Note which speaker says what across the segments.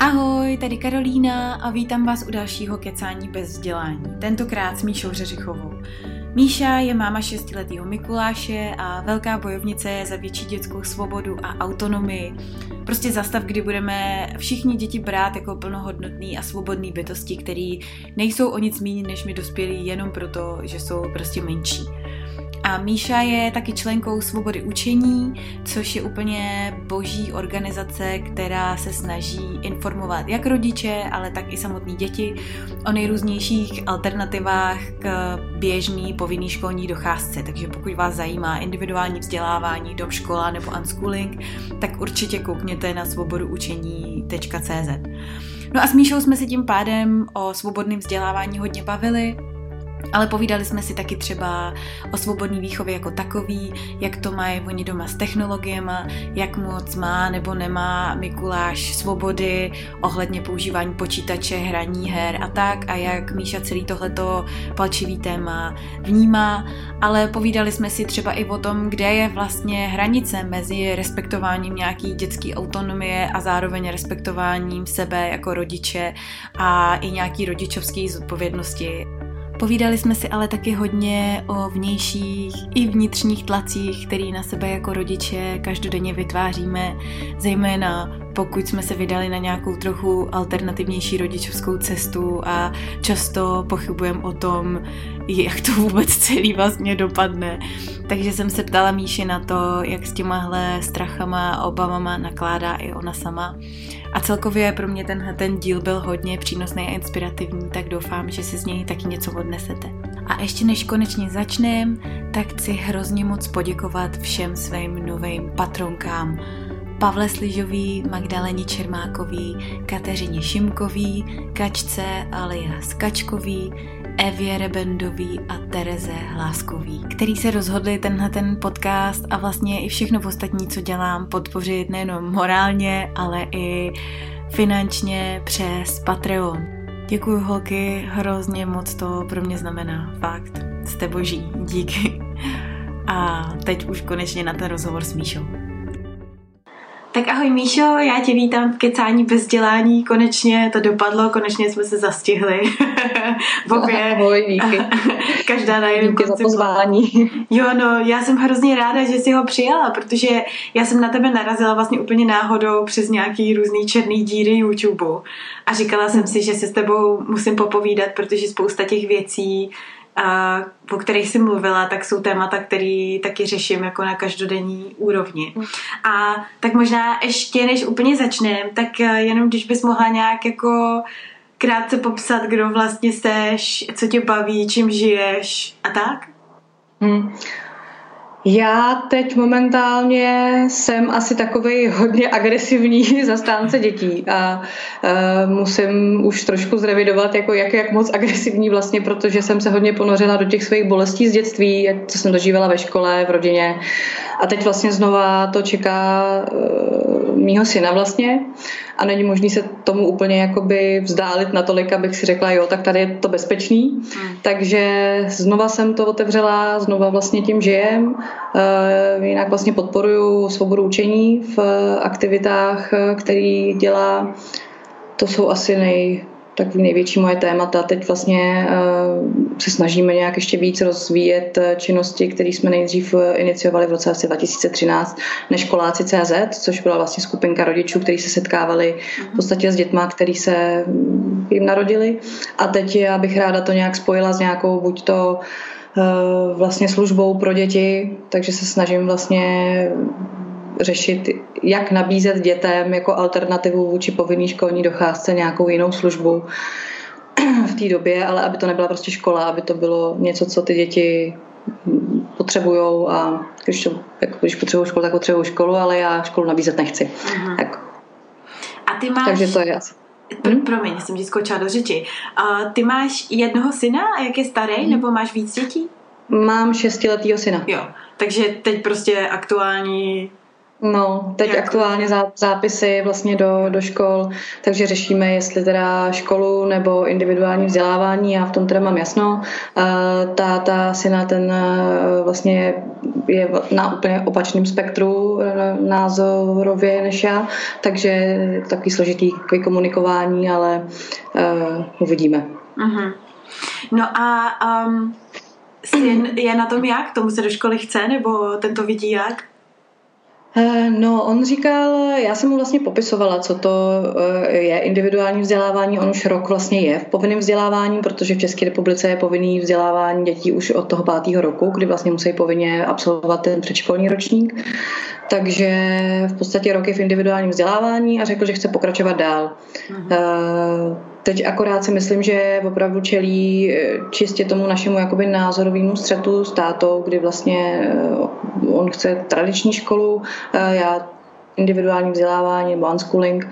Speaker 1: Ahoj, tady Karolína a vítám vás u dalšího kecání bez vzdělání, tentokrát s Míšou Řeřichovou. Míša je máma šestiletého Mikuláše a velká bojovnice za větší dětskou svobodu a autonomii. Prostě zastav, kdy budeme všichni děti brát jako plnohodnotný a svobodný bytosti, který nejsou o nic méně než my dospělí jenom proto, že jsou prostě menší. A Míša je taky členkou Svobody učení, což je úplně boží organizace, která se snaží informovat jak rodiče, ale tak i samotní děti o nejrůznějších alternativách k běžný povinný školní docházce. Takže pokud vás zajímá individuální vzdělávání, dom škola nebo unschooling, tak určitě koukněte na svobodoučení.cz. No a s Míšou jsme si tím pádem o svobodném vzdělávání hodně bavili, ale povídali jsme si taky třeba o svobodný výchově jako takový, jak to mají oni doma s technologiemi, jak moc má nebo nemá Mikuláš svobody ohledně používání počítače, hraní her a tak a jak Míša celý tohleto palčivý téma vnímá, ale povídali jsme si třeba i o tom, kde je vlastně hranice mezi respektováním nějaký dětský autonomie a zároveň respektováním sebe jako rodiče a i nějaký rodičovský zodpovědnosti. Povídali jsme si ale taky hodně o vnějších i vnitřních tlacích, který na sebe jako rodiče každodenně vytváříme, zejména pokud jsme se vydali na nějakou trochu alternativnější rodičovskou cestu a často pochybujeme o tom, jak to vůbec celý vlastně dopadne. Takže jsem se ptala Míši na to, jak s těmahle strachama a obavama nakládá i ona sama. A celkově pro mě tenhle ten díl byl hodně přínosný a inspirativní, tak doufám, že si z něj taky něco odnesete. A ještě než konečně začneme, tak chci hrozně moc poděkovat všem svým novým patronkám, Pavle Sližový, Magdaleně Čermákový, Kateřině Šimkový, Kačce alias Kačkový, Evě Rebendový a Tereze Hláskový, který se rozhodli tenhle ten podcast a vlastně i všechno ostatní, co dělám, podpořit nejenom morálně, ale i finančně přes Patreon. Děkuji holky, hrozně moc to pro mě znamená, fakt. Jste boží, díky. A teď už konečně na ten rozhovor s Míšou. Tak ahoj Míšo, já tě vítám v kecání bez dělání, konečně to dopadlo, konečně jsme se zastihli.
Speaker 2: v obě. Ahoj, díky.
Speaker 1: Každá na jiném
Speaker 2: Díky za pozvání.
Speaker 1: Jo, no, já jsem hrozně ráda, že jsi ho přijala, protože já jsem na tebe narazila vlastně úplně náhodou přes nějaký různý černý díry YouTube a říkala jsem si, že se s tebou musím popovídat, protože spousta těch věcí a o kterých jsi mluvila, tak jsou témata, které taky řeším jako na každodenní úrovni. Mm. A tak možná ještě než úplně začneme, tak eh, jenom když bys mohla nějak jako krátce popsat, kdo vlastně seš, co tě baví, čím žiješ a tak?
Speaker 2: Hmm. Já teď momentálně jsem asi takový hodně agresivní zastánce dětí a uh, musím už trošku zrevidovat, jako jak, jak moc agresivní vlastně, protože jsem se hodně ponořila do těch svých bolestí z dětství, jak, co jsem dožívala ve škole, v rodině a teď vlastně znova to čeká uh, mýho syna vlastně a není možný se tomu úplně jakoby vzdálit natolik, abych si řekla, jo, tak tady je to bezpečný. Hmm. Takže znova jsem to otevřela, znova vlastně tím žijem. Uh, jinak vlastně podporuju svobodu učení v aktivitách, který dělá. To jsou asi nej, takový největší moje témata. Teď vlastně uh, se snažíme nějak ještě víc rozvíjet eh, činnosti, které jsme nejdřív eh, iniciovali v roce 2013 Neškoláci CZ, což byla vlastně skupinka rodičů, kteří se setkávali v podstatě s dětma, který se mm, jim narodili. A teď já bych ráda to nějak spojila s nějakou buď to vlastně službou pro děti, takže se snažím vlastně řešit, jak nabízet dětem jako alternativu vůči povinný školní docházce nějakou jinou službu v té době, ale aby to nebyla prostě škola, aby to bylo něco, co ty děti potřebují a když, to, jako, když potřebují školu, tak potřebují školu, ale já školu nabízet nechci. Uh-huh. Tak.
Speaker 1: A ty máš...
Speaker 2: Takže to je asi.
Speaker 1: Pr- promiň, jsem ti skočila do řeči. Uh, ty máš jednoho syna a jak je starý, hmm. nebo máš víc dětí?
Speaker 2: Mám šestiletýho syna.
Speaker 1: Jo, takže teď prostě aktuální
Speaker 2: No, teď Jak aktuálně zápisy vlastně do, do škol, takže řešíme, jestli teda školu nebo individuální vzdělávání, já v tom teda mám jasno. Ta, ta syna ten vlastně je na úplně opačném spektru e, názorově než já, takže takový složitý komunikování, ale uh, uvidíme.
Speaker 1: Uh-huh. No a um, syn je na tom jak? Tomu se do školy chce, nebo ten to vidí jak?
Speaker 2: Eh, no, on říkal, já jsem mu vlastně popisovala, co to eh, je individuální vzdělávání. On už rok vlastně je v povinném vzdělávání, protože v České republice je povinný vzdělávání dětí už od toho pátého roku, kdy vlastně musí povinně absolvovat ten předškolní ročník. Takže v podstatě rok je v individuálním vzdělávání a řekl, že chce pokračovat dál. Uh-huh. Teď akorát si myslím, že opravdu čelí eh, čistě tomu našemu jakoby názorovému střetu s tátou, kdy vlastně eh, on chce tradiční školu, já individuální vzdělávání nebo unschooling,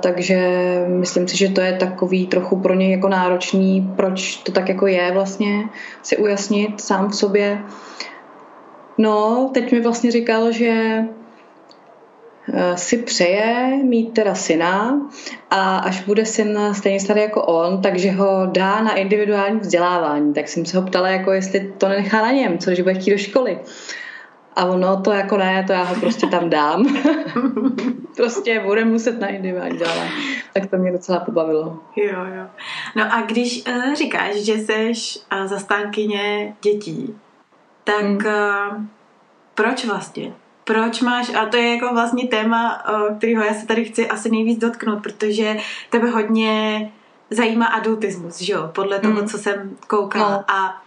Speaker 2: takže myslím si, že to je takový trochu pro něj jako náročný, proč to tak jako je vlastně, si ujasnit sám v sobě. No, teď mi vlastně říkal, že eh, si přeje mít teda syna a až bude syn stejně starý jako on, takže ho dá na individuální vzdělávání. Tak jsem se ho ptala, jako jestli to nenechá na něm, co když bude chtít do školy. A ono to jako ne, to já ho prostě tam dám. prostě bude muset na individuální vzdělávání. Tak to mě docela pobavilo.
Speaker 1: Jo, jo. No a když uh, říkáš, že jsi uh, zastánkyně dětí, tak hmm. uh, proč vlastně? Proč máš, a to je jako vlastně téma, uh, kterého já se tady chci asi nejvíc dotknout, protože tebe hodně zajímá adultismus, že jo? Podle toho, hmm. co jsem koukala. No. A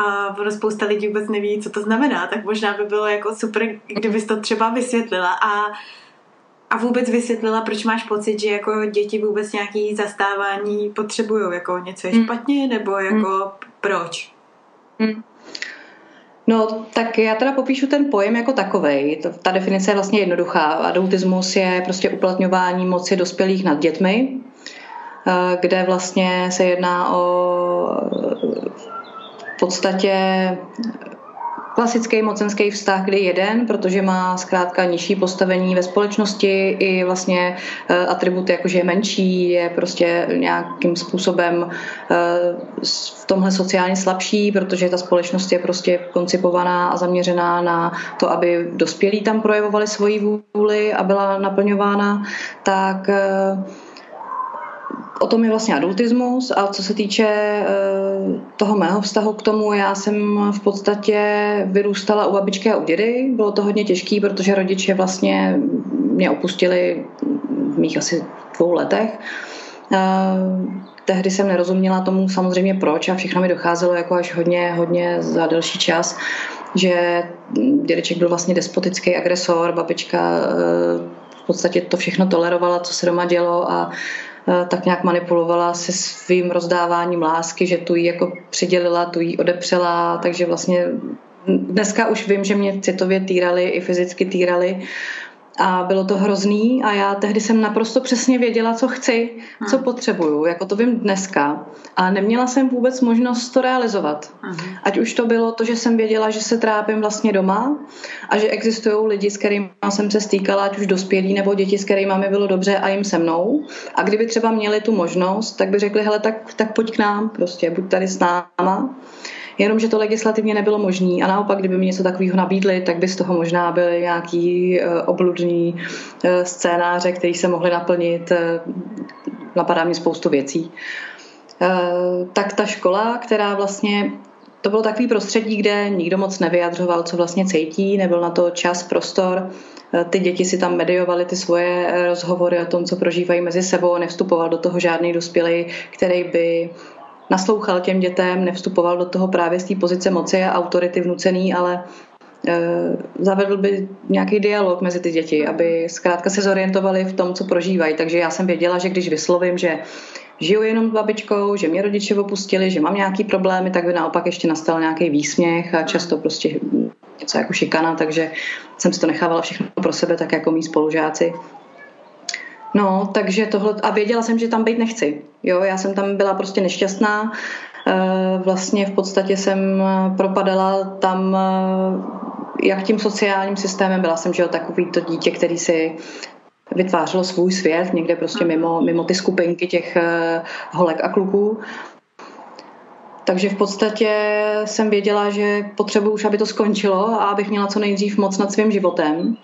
Speaker 1: a ono spousta lidí vůbec neví, co to znamená, tak možná by bylo jako super, kdybys to třeba vysvětlila a, a vůbec vysvětlila, proč máš pocit, že jako děti vůbec nějaký zastávání potřebují, jako něco je hmm. špatně, nebo jako hmm. proč? Hmm.
Speaker 2: No, tak já teda popíšu ten pojem jako takovej. Ta definice je vlastně jednoduchá. Adultismus je prostě uplatňování moci dospělých nad dětmi, eh, kde vlastně se jedná o v podstatě klasický mocenský vztah, kdy jeden, protože má zkrátka nižší postavení ve společnosti i vlastně eh, atributy, jako že je menší, je prostě nějakým způsobem eh, v tomhle sociálně slabší, protože ta společnost je prostě koncipovaná a zaměřená na to, aby dospělí tam projevovali svoji vůli a byla naplňována, tak eh, o tom je vlastně adultismus a co se týče eh, toho mého vztahu k tomu, já jsem v podstatě vyrůstala u babičky a u dědy. Bylo to hodně těžké, protože rodiče vlastně mě opustili v mých asi dvou letech. Eh, tehdy jsem nerozuměla tomu samozřejmě proč a všechno mi docházelo jako až hodně, hodně za delší čas, že dědeček byl vlastně despotický agresor, babička eh, v podstatě to všechno tolerovala, co se doma dělo a tak nějak manipulovala se svým rozdáváním lásky, že tu jí jako přidělila, tu jí odepřela, takže vlastně dneska už vím, že mě citově týrali i fyzicky týrali a bylo to hrozný a já tehdy jsem naprosto přesně věděla, co chci, co hmm. potřebuju, jako to vím dneska. A neměla jsem vůbec možnost to realizovat. Hmm. Ať už to bylo to, že jsem věděla, že se trápím vlastně doma a že existují lidi, s kterými jsem se stýkala, ať už dospělí nebo děti, s kterými mi bylo dobře a jim se mnou. A kdyby třeba měli tu možnost, tak by řekli, hele, tak, tak pojď k nám, prostě buď tady s náma jenomže to legislativně nebylo možné. A naopak, kdyby mi něco takového nabídli, tak by z toho možná byly nějaký eh, obludný eh, scénáře, které se mohly naplnit. Eh, napadá mi spoustu věcí. Tak ta škola, která vlastně to bylo takový prostředí, kde nikdo moc nevyjadřoval, co vlastně cítí, nebyl na to čas, prostor. Ty děti si tam mediovaly ty svoje rozhovory o tom, co prožívají mezi sebou, nevstupoval do toho žádný dospělý, který by naslouchal těm dětem, nevstupoval do toho právě z té pozice moci a autority vnucený, ale e, zavedl by nějaký dialog mezi ty děti, aby zkrátka se zorientovali v tom, co prožívají. Takže já jsem věděla, že když vyslovím, že žiju jenom s babičkou, že mě rodiče opustili, že mám nějaký problémy, tak by naopak ještě nastal nějaký výsměch a často prostě něco jako šikana, takže jsem si to nechávala všechno pro sebe, tak jako mý spolužáci. No, takže tohle, a věděla jsem, že tam být nechci. Jo, já jsem tam byla prostě nešťastná, eh, vlastně v podstatě jsem propadala tam jak tím sociálním systémem, byla jsem, že jo, takový to dítě, který si vytvářelo svůj svět někde prostě mimo, mimo ty skupinky těch holek a kluků. Takže v podstatě jsem věděla, že potřebuji už, aby to skončilo a abych měla co nejdřív moc nad svým životem.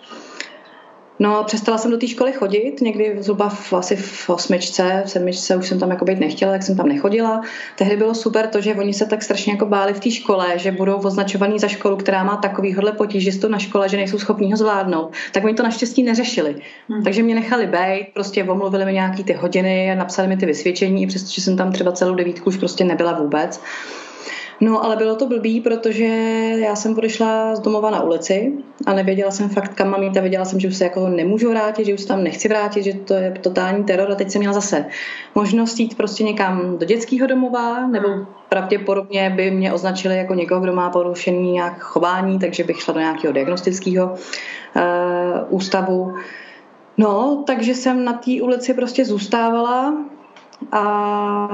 Speaker 2: No, přestala jsem do té školy chodit, někdy zhruba v, asi v osmičce, v sedmičce už jsem tam jako být nechtěla, tak jsem tam nechodila. Tehdy bylo super to, že oni se tak strašně jako báli v té škole, že budou označovaní za školu, která má takovýhle potížistu na škole, že nejsou schopní ho zvládnout. Tak oni to naštěstí neřešili. Hmm. Takže mě nechali být, prostě omluvili mi nějaký ty hodiny, napsali mi ty vysvědčení, přestože jsem tam třeba celou devítku už prostě nebyla vůbec. No, ale bylo to blbý, protože já jsem odešla z domova na ulici a nevěděla jsem fakt, kam mám jít a věděla jsem, že už se jako nemůžu vrátit, že už se tam nechci vrátit, že to je totální teror a teď jsem měla zase možnost jít prostě někam do dětského domova nebo hmm. pravděpodobně by mě označili jako někoho, kdo má porušený nějak chování, takže bych šla do nějakého diagnostického uh, ústavu. No, takže jsem na té ulici prostě zůstávala a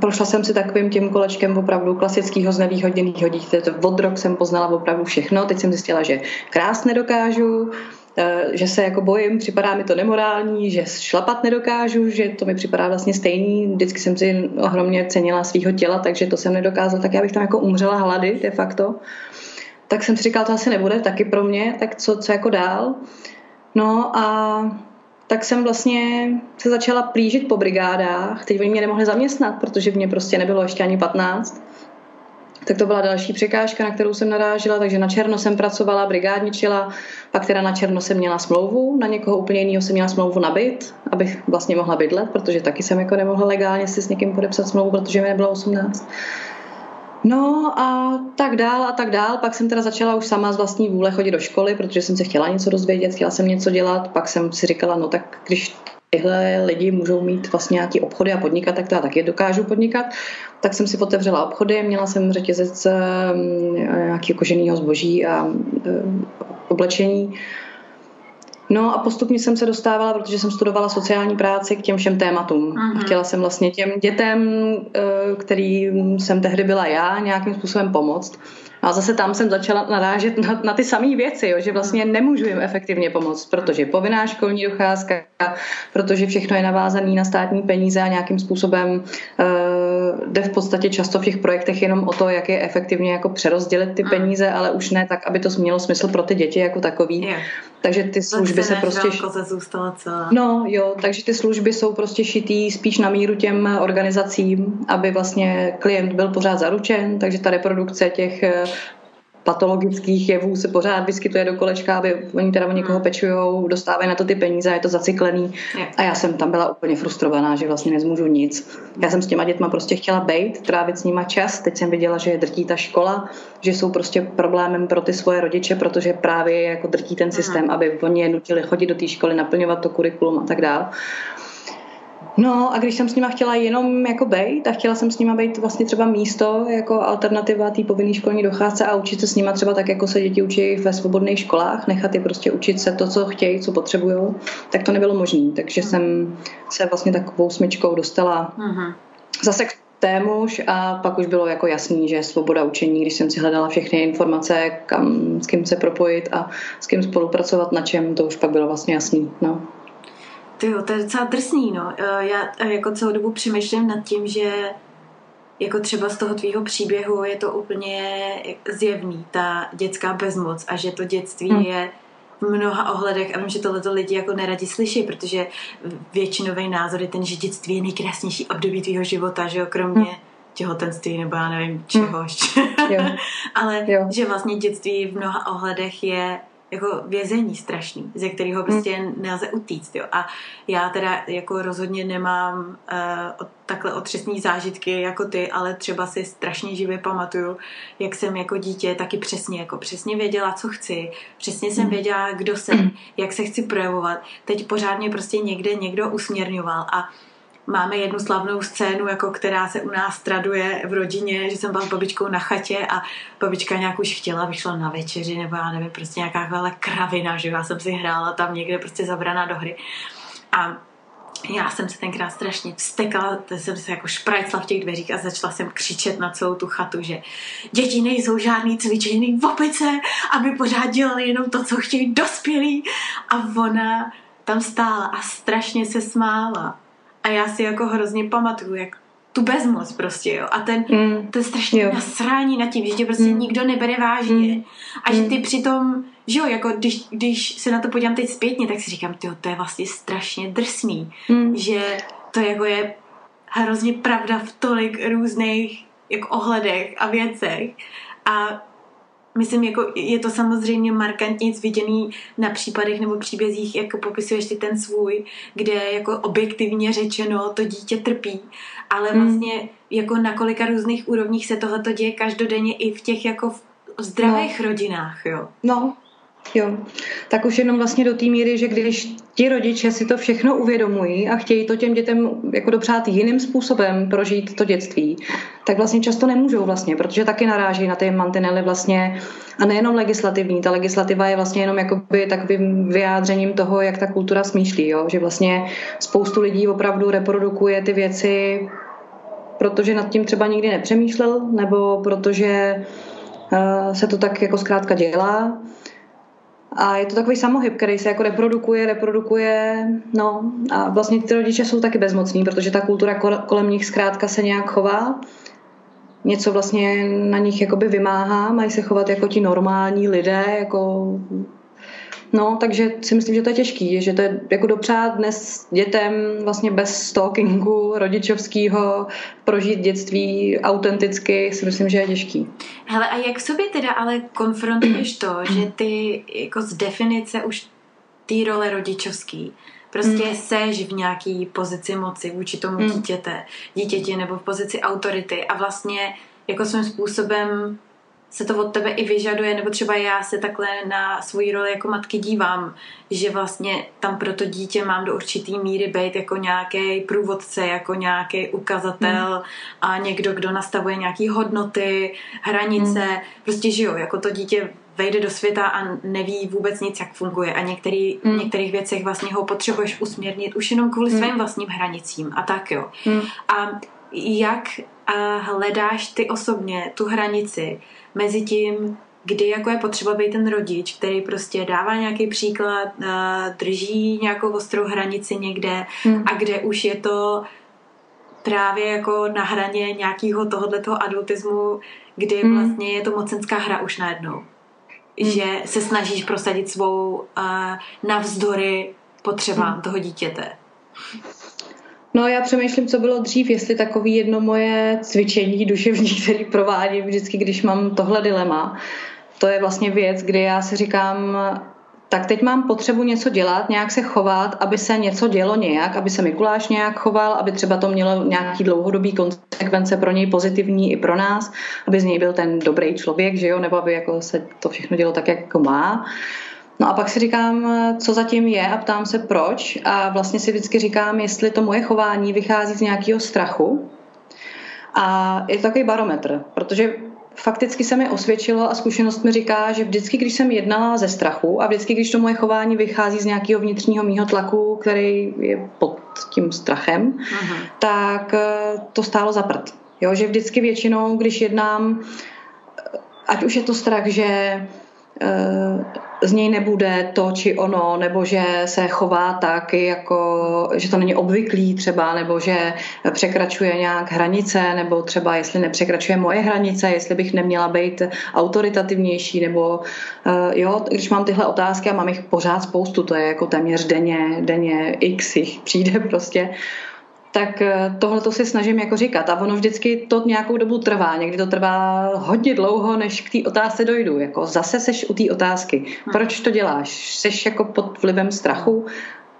Speaker 2: prošla jsem si takovým tím kolečkem opravdu klasického znevýhodněného dítěte. Od rok jsem poznala opravdu všechno. Teď jsem zjistila, že krás nedokážu, eh, že se jako bojím, připadá mi to nemorální, že šlapat nedokážu, že to mi připadá vlastně stejný. Vždycky jsem si ohromně cenila svého těla, takže to jsem nedokázala, tak já bych tam jako umřela hlady de facto. Tak jsem si říkala, to asi nebude taky pro mě, tak co, co jako dál. No a tak jsem vlastně se začala plížit po brigádách. Teď oni mě nemohli zaměstnat, protože mě prostě nebylo ještě ani 15. Tak to byla další překážka, na kterou jsem narážela, takže na černo jsem pracovala, brigádničila, pak teda na černo jsem měla smlouvu, na někoho úplně jiného jsem měla smlouvu na byt, abych vlastně mohla bydlet, protože taky jsem jako nemohla legálně si s někým podepsat smlouvu, protože mi nebylo 18. No a tak dál a tak dál. Pak jsem teda začala už sama z vlastní vůle chodit do školy, protože jsem se chtěla něco dozvědět, chtěla jsem něco dělat. Pak jsem si říkala, no tak když tyhle lidi můžou mít vlastně nějaké obchody a podnikat, tak já taky dokážu podnikat. Tak jsem si otevřela obchody, měla jsem řetězec ehm, nějakého koženého zboží a ehm, oblečení. No a postupně jsem se dostávala, protože jsem studovala sociální práci k těm všem tématům. Uh-huh. Chtěla jsem vlastně těm dětem, eh, kterým jsem tehdy byla já, nějakým způsobem pomoct. A zase tam jsem začala narážet na, na ty samé věci, jo, že vlastně nemůžu jim efektivně pomoct, protože povinná školní docházka, protože všechno je navázané na státní peníze a nějakým způsobem uh, jde v podstatě často v těch projektech jenom o to, jak je efektivně jako přerozdělit ty mm. peníze, ale už ne tak, aby to mělo smysl pro ty děti jako takový. Yeah. Takže ty služby se, se prostě...
Speaker 1: zůstala celá.
Speaker 2: No jo, takže ty služby jsou prostě šitý spíš na míru těm organizacím, aby vlastně klient byl pořád zaručen, takže ta reprodukce těch patologických jevů se pořád vyskytuje do kolečka, aby oni teda o někoho hmm. pečují, dostávají na to ty peníze, je to zacyklený. A já jsem tam byla úplně frustrovaná, že vlastně nezmůžu nic. Já jsem s těma dětma prostě chtěla být, trávit s nima čas. Teď jsem viděla, že je drtí ta škola, že jsou prostě problémem pro ty svoje rodiče, protože právě jako drtí ten systém, aby oni je nutili chodit do té školy, naplňovat to kurikulum a tak dále. No a když jsem s nima chtěla jenom jako bejt a chtěla jsem s nima být vlastně třeba místo jako alternativa té povinné školní docházce a učit se s nima třeba tak, jako se děti učí ve svobodných školách, nechat je prostě učit se to, co chtějí, co potřebují, tak to nebylo možné. Takže hmm. jsem se vlastně takovou smyčkou dostala hmm. zase k témuž a pak už bylo jako jasný, že svoboda učení, když jsem si hledala všechny informace, kam, s kým se propojit a s kým spolupracovat na čem, to už pak bylo vlastně jasný. No.
Speaker 1: Ty jo, to je docela drsný, no. Eh, já eh, jako celou dobu přemýšlím nad tím, že jako třeba z toho tvýho příběhu je to úplně zjevný, ta dětská bezmoc a že to dětství hmm. je v mnoha ohledech a vím, že tohleto lidi jako neradi slyší, protože většinový názor je ten, že dětství je nejkrásnější období tvýho života, že jo, kromě hmm. těhotenství nebo já nevím čeho hmm. Ale jo. že vlastně dětství v mnoha ohledech je jako vězení strašný, ze kterého prostě mm. nelze utíct. Jo. A já teda jako rozhodně nemám uh, takhle otřesný zážitky jako ty, ale třeba si strašně živě pamatuju, jak jsem jako dítě taky přesně, jako přesně věděla, co chci, přesně jsem mm. věděla, kdo jsem, jak se chci projevovat. Teď pořádně prostě někde někdo usměrňoval a máme jednu slavnou scénu, jako která se u nás traduje v rodině, že jsem byla s babičkou na chatě a babička nějak už chtěla, aby šla na večeři, nebo já nevím, prostě nějaká kravina, že já jsem si hrála tam někde prostě zabraná do hry. A já jsem se tenkrát strašně vstekla, jsem se jako šprajcla v těch dveřích a začala jsem křičet na celou tu chatu, že děti nejsou žádný cvičený v opice, aby pořád dělali jenom to, co chtějí dospělí. A ona tam stála a strašně se smála. A já si jako hrozně pamatuju, jak tu bezmoc prostě, jo. A ten, mm. je strašně jo. nasrání nad tím, že tě prostě mm. nikdo nebere vážně. Mm. A že ty přitom, že jo, jako když, když se na to podívám teď zpětně, tak si říkám, tyjo, to je vlastně strašně drsný. Mm. Že to jako je hrozně pravda v tolik různých jako ohledech a věcech. A myslím, jako je to samozřejmě markantně viděný na případech nebo příbězích, jako popisuješ ty ten svůj, kde jako objektivně řečeno to dítě trpí, ale hmm. vlastně jako na kolika různých úrovních se tohleto děje každodenně i v těch jako v zdravých no. rodinách, jo.
Speaker 2: No, Jo, tak už jenom vlastně do té míry, že když ti rodiče si to všechno uvědomují a chtějí to těm dětem jako dopřát jiným způsobem prožít to dětství, tak vlastně často nemůžou vlastně, protože taky naráží na ty mantinely vlastně a nejenom legislativní, ta legislativa je vlastně jenom jakoby takovým vyjádřením toho, jak ta kultura smýšlí, jo? že vlastně spoustu lidí opravdu reprodukuje ty věci, protože nad tím třeba nikdy nepřemýšlel, nebo protože uh, se to tak jako zkrátka dělá a je to takový samohyb, který se jako reprodukuje, reprodukuje, no a vlastně ty rodiče jsou taky bezmocní, protože ta kultura kolem nich zkrátka se nějak chová, něco vlastně na nich jakoby vymáhá, mají se chovat jako ti normální lidé, jako No, takže si myslím, že to je těžký, že to je jako dopřát dnes dětem vlastně bez stalkingu rodičovského prožít dětství autenticky, si myslím, že je těžký.
Speaker 1: Hele, a jak sobě teda ale konfrontuješ to, že ty jako z definice už té role rodičovský, prostě mm. seš v nějaký pozici moci vůči tomu mm. dítěte, dítěti nebo v pozici autority a vlastně jako svým způsobem se to od tebe i vyžaduje, nebo třeba já se takhle na svoji roli jako matky dívám, že vlastně tam pro to dítě mám do určitý míry být jako nějaký průvodce, jako nějaký ukazatel mm. a někdo, kdo nastavuje nějaký hodnoty, hranice, mm. prostě žiju, jako to dítě vejde do světa a neví vůbec nic, jak funguje a některý, mm. v některých věcech vlastně ho potřebuješ usměrnit už jenom kvůli mm. svým vlastním hranicím a tak jo. Mm. A jak a hledáš ty osobně tu hranici mezi tím, kdy jako je potřeba být ten rodič, který prostě dává nějaký příklad, drží nějakou ostrou hranici někde hmm. a kde už je to právě jako na hraně nějakého tohoto adultismu, kdy hmm. vlastně je to mocenská hra už najednou. Hmm. Že se snažíš prosadit svou uh, navzdory potřebám hmm. toho dítěte.
Speaker 2: No já přemýšlím, co bylo dřív, jestli takový jedno moje cvičení duševní, který provádím vždycky, když mám tohle dilema. To je vlastně věc, kdy já si říkám, tak teď mám potřebu něco dělat, nějak se chovat, aby se něco dělo nějak, aby se Mikuláš nějak choval, aby třeba to mělo nějaký dlouhodobý konsekvence pro něj pozitivní i pro nás, aby z něj byl ten dobrý člověk, že jo, nebo aby jako se to všechno dělo tak, jak jako má. No a pak si říkám, co zatím je a ptám se proč a vlastně si vždycky říkám, jestli to moje chování vychází z nějakého strachu a je to takový barometr, protože fakticky se mi osvědčilo a zkušenost mi říká, že vždycky, když jsem jednala ze strachu a vždycky, když to moje chování vychází z nějakého vnitřního mýho tlaku, který je pod tím strachem, Aha. tak eh, to stálo za prd. Jo, že vždycky většinou, když jednám, ať už je to strach, že Eh, z něj nebude to či ono, nebo že se chová tak, jako, že to není obvyklý třeba, nebo že překračuje nějak hranice, nebo třeba jestli nepřekračuje moje hranice, jestli bych neměla být autoritativnější, nebo eh, jo, když mám tyhle otázky a mám jich pořád spoustu, to je jako téměř denně, denně x jich přijde prostě, tak eh, tohle to si snažím jako říkat. A ono vždycky to nějakou dobu trvá. Někdy to trvá hodně dlouho, než k té otázce dojdu. Jako zase seš u té otázky. Hm. Proč to děláš? Seš jako pod vlivem strachu?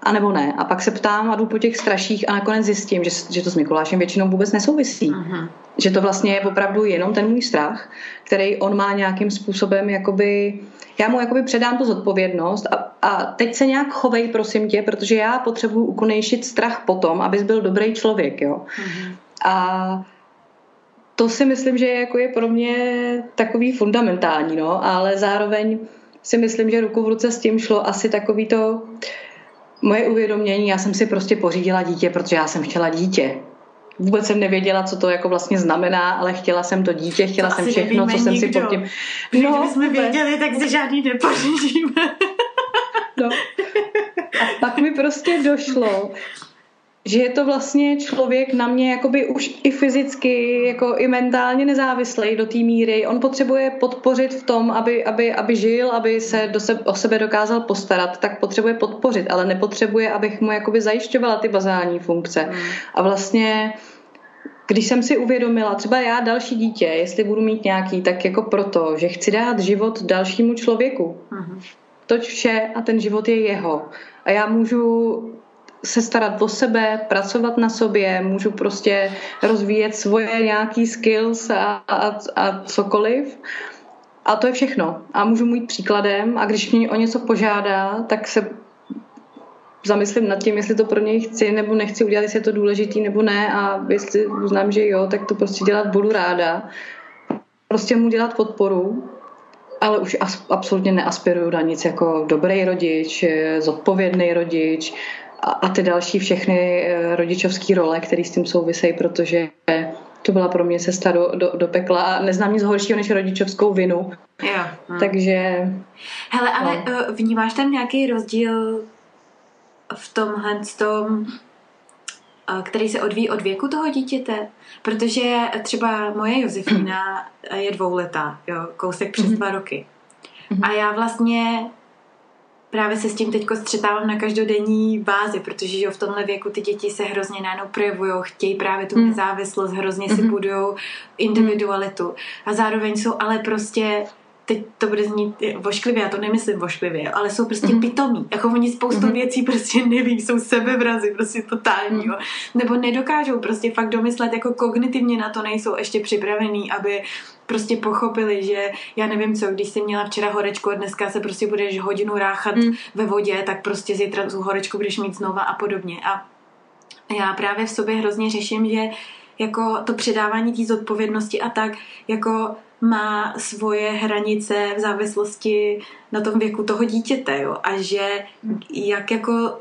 Speaker 2: A nebo ne. A pak se ptám a jdu po těch straších a nakonec zjistím, že, že to s Mikulášem většinou vůbec nesouvisí. Uh-huh. Že to vlastně je opravdu jenom ten můj strach, který on má nějakým způsobem jakoby já mu jakoby předám tu zodpovědnost a, a teď se nějak chovej, prosím tě, protože já potřebuji ukonejšit strach potom, abys byl dobrý člověk, jo. Mm-hmm. A to si myslím, že jako je pro mě takový fundamentální, no, ale zároveň si myslím, že ruku v ruce s tím šlo asi takový to moje uvědomění, já jsem si prostě pořídila dítě, protože já jsem chtěla dítě. Vůbec jsem nevěděla, co to jako vlastně znamená, ale chtěla jsem to dítě, chtěla to jsem všechno, co jsem nikdo. si pod tím...
Speaker 1: No, Kdybychom věděli, tak si žádný nepořídíme.
Speaker 2: No. A pak mi prostě došlo, že je to vlastně člověk na mě jakoby už i fyzicky, jako i mentálně nezávislý do té míry. On potřebuje podpořit v tom, aby, aby, aby žil, aby se do sebe, o sebe dokázal postarat, tak potřebuje podpořit, ale nepotřebuje, abych mu jakoby zajišťovala ty bazální funkce. Hmm. A vlastně když jsem si uvědomila, třeba já další dítě, jestli budu mít nějaký, tak jako proto, že chci dát život dalšímu člověku. Hmm. Toť vše a ten život je jeho. A já můžu se starat o sebe, pracovat na sobě, můžu prostě rozvíjet svoje nějaký skills a, a, a cokoliv. A to je všechno. A můžu mít příkladem a když mě o něco požádá, tak se zamyslím nad tím, jestli to pro něj chci nebo nechci udělat, jestli je to důležitý nebo ne a jestli uznám, že jo, tak to prostě dělat budu ráda. Prostě mu dělat podporu, ale už absolutně neaspiruju na nic jako dobrý rodič, zodpovědný rodič, a, a ty další všechny eh, rodičovské role, které s tím souvisejí, protože to byla pro mě cesta do, do, do pekla a neznám nic horšího než rodičovskou vinu.
Speaker 1: Jo. Hm.
Speaker 2: Takže...
Speaker 1: Hele, ale no. Eh, vnímáš tam nějaký rozdíl v tomhle tom, eh, který se odvíjí od věku toho dítěte? Protože třeba moje Josefína je dvouletá, jo, kousek přes mm-hmm. dva roky. Mm-hmm. A já vlastně právě se s tím teď střetávám na každodenní bázi, protože že v tomhle věku ty děti se hrozně najednou projevují, chtějí právě tu mm. nezávislost, hrozně si mm-hmm. budují individualitu a zároveň jsou ale prostě teď to bude znít vošklivě, já to nemyslím vošklivě, ale jsou prostě mm. pitomí. Jako oni spoustu mm. věcí prostě neví, jsou sebevrazy, prostě totální. Mm. Jo. Nebo nedokážou prostě fakt domyslet, jako kognitivně na to nejsou ještě připravený, aby prostě pochopili, že já nevím co, když jsi měla včera horečku a dneska se prostě budeš hodinu ráchat mm. ve vodě, tak prostě zítra tu horečku budeš mít znova a podobně. A já právě v sobě hrozně řeším, že jako to předávání té zodpovědnosti a tak, jako má svoje hranice v závislosti na tom věku toho dítěte, jo? A že jak jako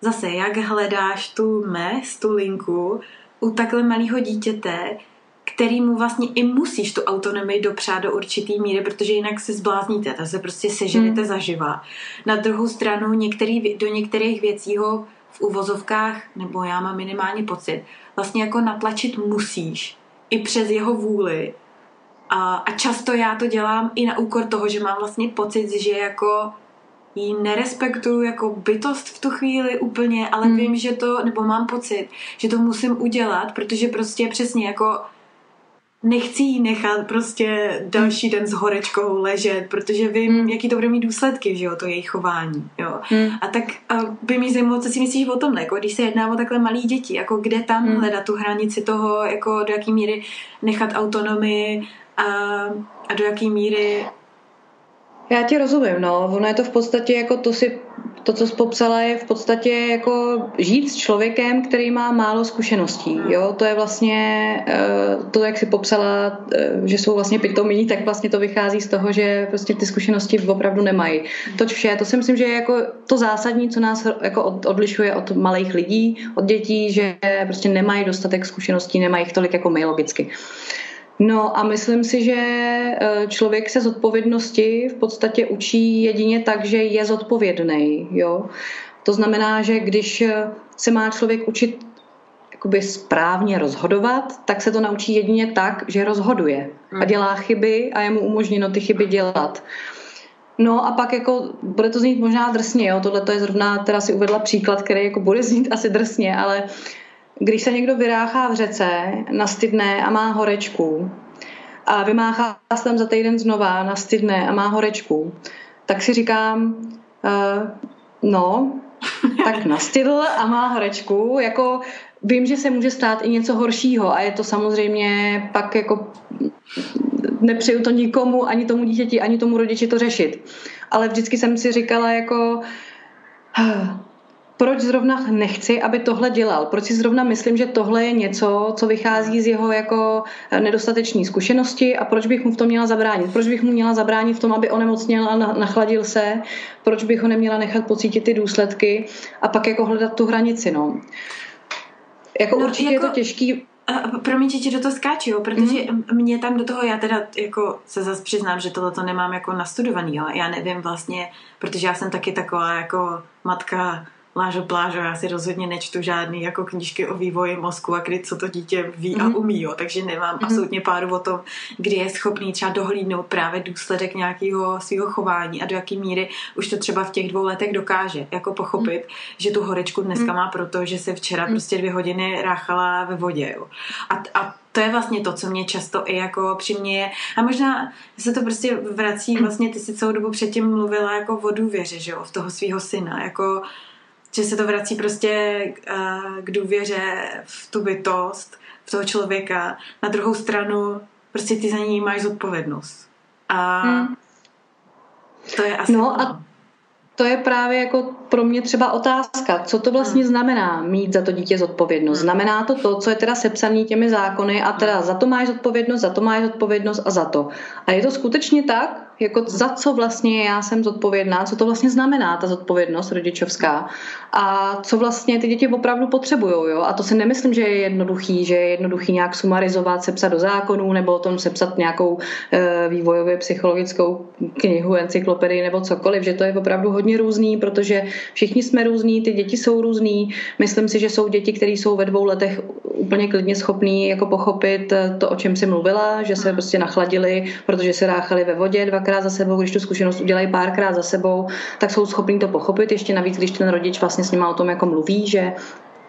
Speaker 1: zase, jak hledáš tu mes, tu linku u takhle malého dítěte, který mu vlastně i musíš tu autonomii dopřát do určitý míry, protože jinak se zblázníte, tak se prostě sežerete hmm. zaživa. Na druhou stranu některý, do některých věcí ho v uvozovkách, nebo já mám minimálně pocit, vlastně jako natlačit musíš i přes jeho vůli. A, a často já to dělám i na úkor toho, že mám vlastně pocit, že jako ji nerespektuju jako bytost v tu chvíli úplně, ale hmm. vím, že to, nebo mám pocit, že to musím udělat, protože prostě přesně jako nechci jí nechat prostě další den s horečkou ležet, protože vím, mm. jaký to bude mít důsledky, že jo, to jejich chování, jo. Mm. A tak a by mě zajímalo, co si myslíš o tomhle, jako když se jedná o takhle malý děti, jako kde tam mm. hledat tu hranici toho, jako do jaký míry nechat autonomii a, a do jaký míry
Speaker 2: já ti rozumím, no. Ono je to v podstatě jako to si, to, co jsi popsala, je v podstatě jako žít s člověkem, který má málo zkušeností, jo. To je vlastně eh, to, jak si popsala, eh, že jsou vlastně pitomí, tak vlastně to vychází z toho, že prostě ty zkušenosti opravdu nemají. Toť vše, to si myslím, že je jako to zásadní, co nás jako odlišuje od malých lidí, od dětí, že prostě nemají dostatek zkušeností, nemají jich tolik jako my logicky. No a myslím si, že e, člověk se z odpovědnosti v podstatě učí jedině tak, že je zodpovědný. Jo? To znamená, že když se má člověk učit jakoby správně rozhodovat, tak se to naučí jedině tak, že rozhoduje a hmm. dělá chyby a je mu umožněno ty chyby dělat. No a pak jako, bude to znít možná drsně, jo? tohle to je zrovna, teda si uvedla příklad, který jako bude znít asi drsně, ale uh, když se někdo vyráchá v řece, nastydne a má horečku a vymáchá se tam za týden znova, nastydne a má horečku, tak si říkám, uh, no, tak nastydl a má horečku, jako vím, že se může stát i něco horšího a je to samozřejmě pak jako nepřeju to nikomu, ani tomu dítěti, ani tomu rodiči to řešit. Ale vždycky jsem si říkala jako proč zrovna nechci, aby tohle dělal. Proč si zrovna myslím, že tohle je něco, co vychází z jeho jako nedostateční zkušenosti a proč bych mu v tom měla zabránit. Proč bych mu měla zabránit v tom, aby onemocněl a nachladil se, proč bych ho neměla nechat pocítit ty důsledky a pak jako hledat tu hranici. No. Jako no, určitě jako... je to těžký
Speaker 1: Promiň, že ti do toho skáču, jo, protože mm. mě tam do toho, já teda jako se zase přiznám, že tohle to nemám jako nastudovaný, jo. Já nevím vlastně, protože já jsem taky taková jako matka Lážo Plážo, já si rozhodně nečtu žádný jako knížky o vývoji mozku a kdy co to dítě ví mm-hmm. a mhm. umí, jo. takže nemám mm-hmm. absolutně páru o tom, kdy je schopný třeba dohlídnout právě důsledek nějakého svého chování a do jaký míry už to třeba v těch dvou letech dokáže jako pochopit, mm-hmm. že tu horečku dneska mm-hmm. má proto, že se včera mm-hmm. prostě dvě hodiny ráchala ve vodě. Jo. A, a to je vlastně to, co mě často i jako přiměje. A možná se to prostě vrací, vlastně ty si celou dobu předtím mluvila jako o důvěře, že jo, v toho svého syna, jako že se to vrací prostě uh, k důvěře v tu bytost, v toho člověka. Na druhou stranu prostě ty za ní máš zodpovědnost. A hmm. to je asi...
Speaker 2: No a to je právě jako pro mě třeba otázka, co to vlastně hmm. znamená mít za to dítě zodpovědnost. Hmm. Znamená to to, co je teda sepsaný těmi zákony a teda hmm. za to máš zodpovědnost, za to máš zodpovědnost a za to. A je to skutečně tak? Jako za co vlastně já jsem zodpovědná, co to vlastně znamená ta zodpovědnost rodičovská a co vlastně ty děti opravdu potřebují. Jo? A to si nemyslím, že je jednoduchý, že je jednoduchý nějak sumarizovat, sepsat do zákonů nebo o tom sepsat nějakou e, vývojově psychologickou knihu, encyklopedii nebo cokoliv, že to je opravdu hodně různý, protože všichni jsme různí, ty děti jsou různý. Myslím si, že jsou děti, které jsou ve dvou letech úplně klidně schopný jako pochopit to, o čem si mluvila, že se prostě nachladili, protože se ráchali ve vodě dvakrát za sebou, když tu zkušenost udělají párkrát za sebou, tak jsou schopní to pochopit. Ještě navíc, když ten rodič vlastně s nima o tom jako mluví, že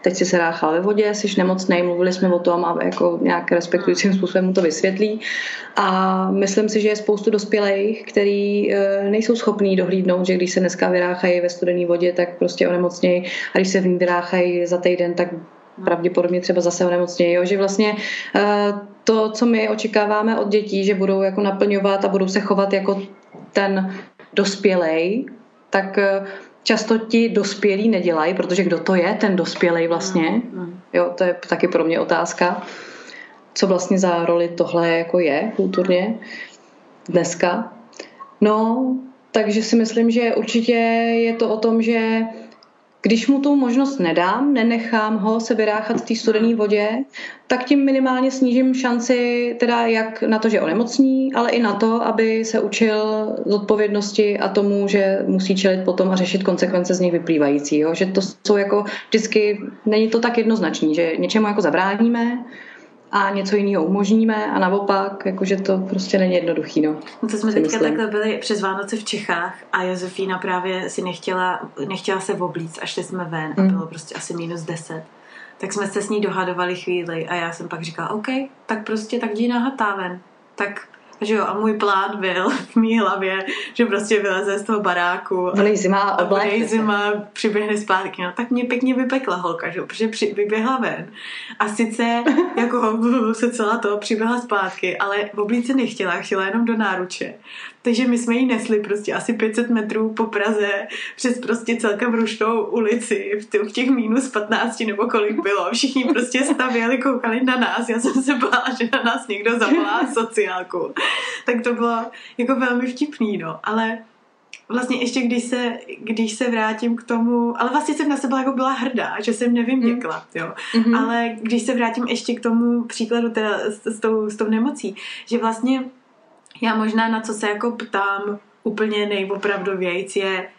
Speaker 2: teď si se ráchal ve vodě, jsi nemocný, mluvili jsme o tom a jako nějak respektujícím způsobem mu to vysvětlí. A myslím si, že je spoustu dospělých, kteří e, nejsou schopní dohlídnout, že když se dneska vyráchají ve studené vodě, tak prostě onemocnějí a když se v ní vyráchají za týden, tak pravděpodobně třeba zase onemocnějí. Jo? Že vlastně e, to, co my očekáváme od dětí, že budou jako naplňovat a budou se chovat jako ten dospělej, tak e, často ti dospělí nedělají, protože kdo to je, ten dospělej vlastně, mm, mm. jo, to je taky pro mě otázka, co vlastně za roli tohle jako je kulturně dneska. No, takže si myslím, že určitě je to o tom, že když mu tu možnost nedám, nenechám ho se vyráchat v té studené vodě, tak tím minimálně snížím šanci teda jak na to, že onemocní, ale i na to, aby se učil z odpovědnosti a tomu, že musí čelit potom a řešit konsekvence z nich vyplývající. Jo? Že to jsou jako vždycky, není to tak jednoznačný, že něčemu jako zabráníme, a něco jiného umožníme a naopak, jakože to prostě není jednoduchý. No,
Speaker 1: no to jsme teďka myslím. takhle byli přes Vánoce v Čechách a Josefína právě si nechtěla, nechtěla se oblíct a šli jsme ven a mm. bylo prostě asi minus 10. Tak jsme se s ní dohadovali chvíli a já jsem pak říkala, OK, tak prostě tak jdi nahatá ven. Tak že jo, a můj plán byl v mý hlavě, že prostě vyleze z toho baráku.
Speaker 2: Bude zima
Speaker 1: a bude zima, přiběhne zpátky. No tak mě pěkně vypekla holka, že jo, protože při, vyběhla ven. A sice jako se celá to přiběhla zpátky, ale v oblíce nechtěla, chtěla jenom do náruče. Takže my jsme ji nesli prostě asi 500 metrů po Praze přes prostě celkem rušnou ulici v těch minus 15 nebo kolik bylo. Všichni prostě stavěli, koukali na nás. Já jsem se bála, že na nás někdo zavolá sociálku. Tak to bylo jako velmi vtipný, no. Ale vlastně ještě když se, když se vrátím k tomu, ale vlastně jsem na sebe jako byla hrdá, že jsem nevyměkla, mm. jo. Mm-hmm. Ale když se vrátím ještě k tomu příkladu teda s, s, tou, s tou nemocí, že vlastně já možná na co se jako ptám úplně nejopravdovějc je,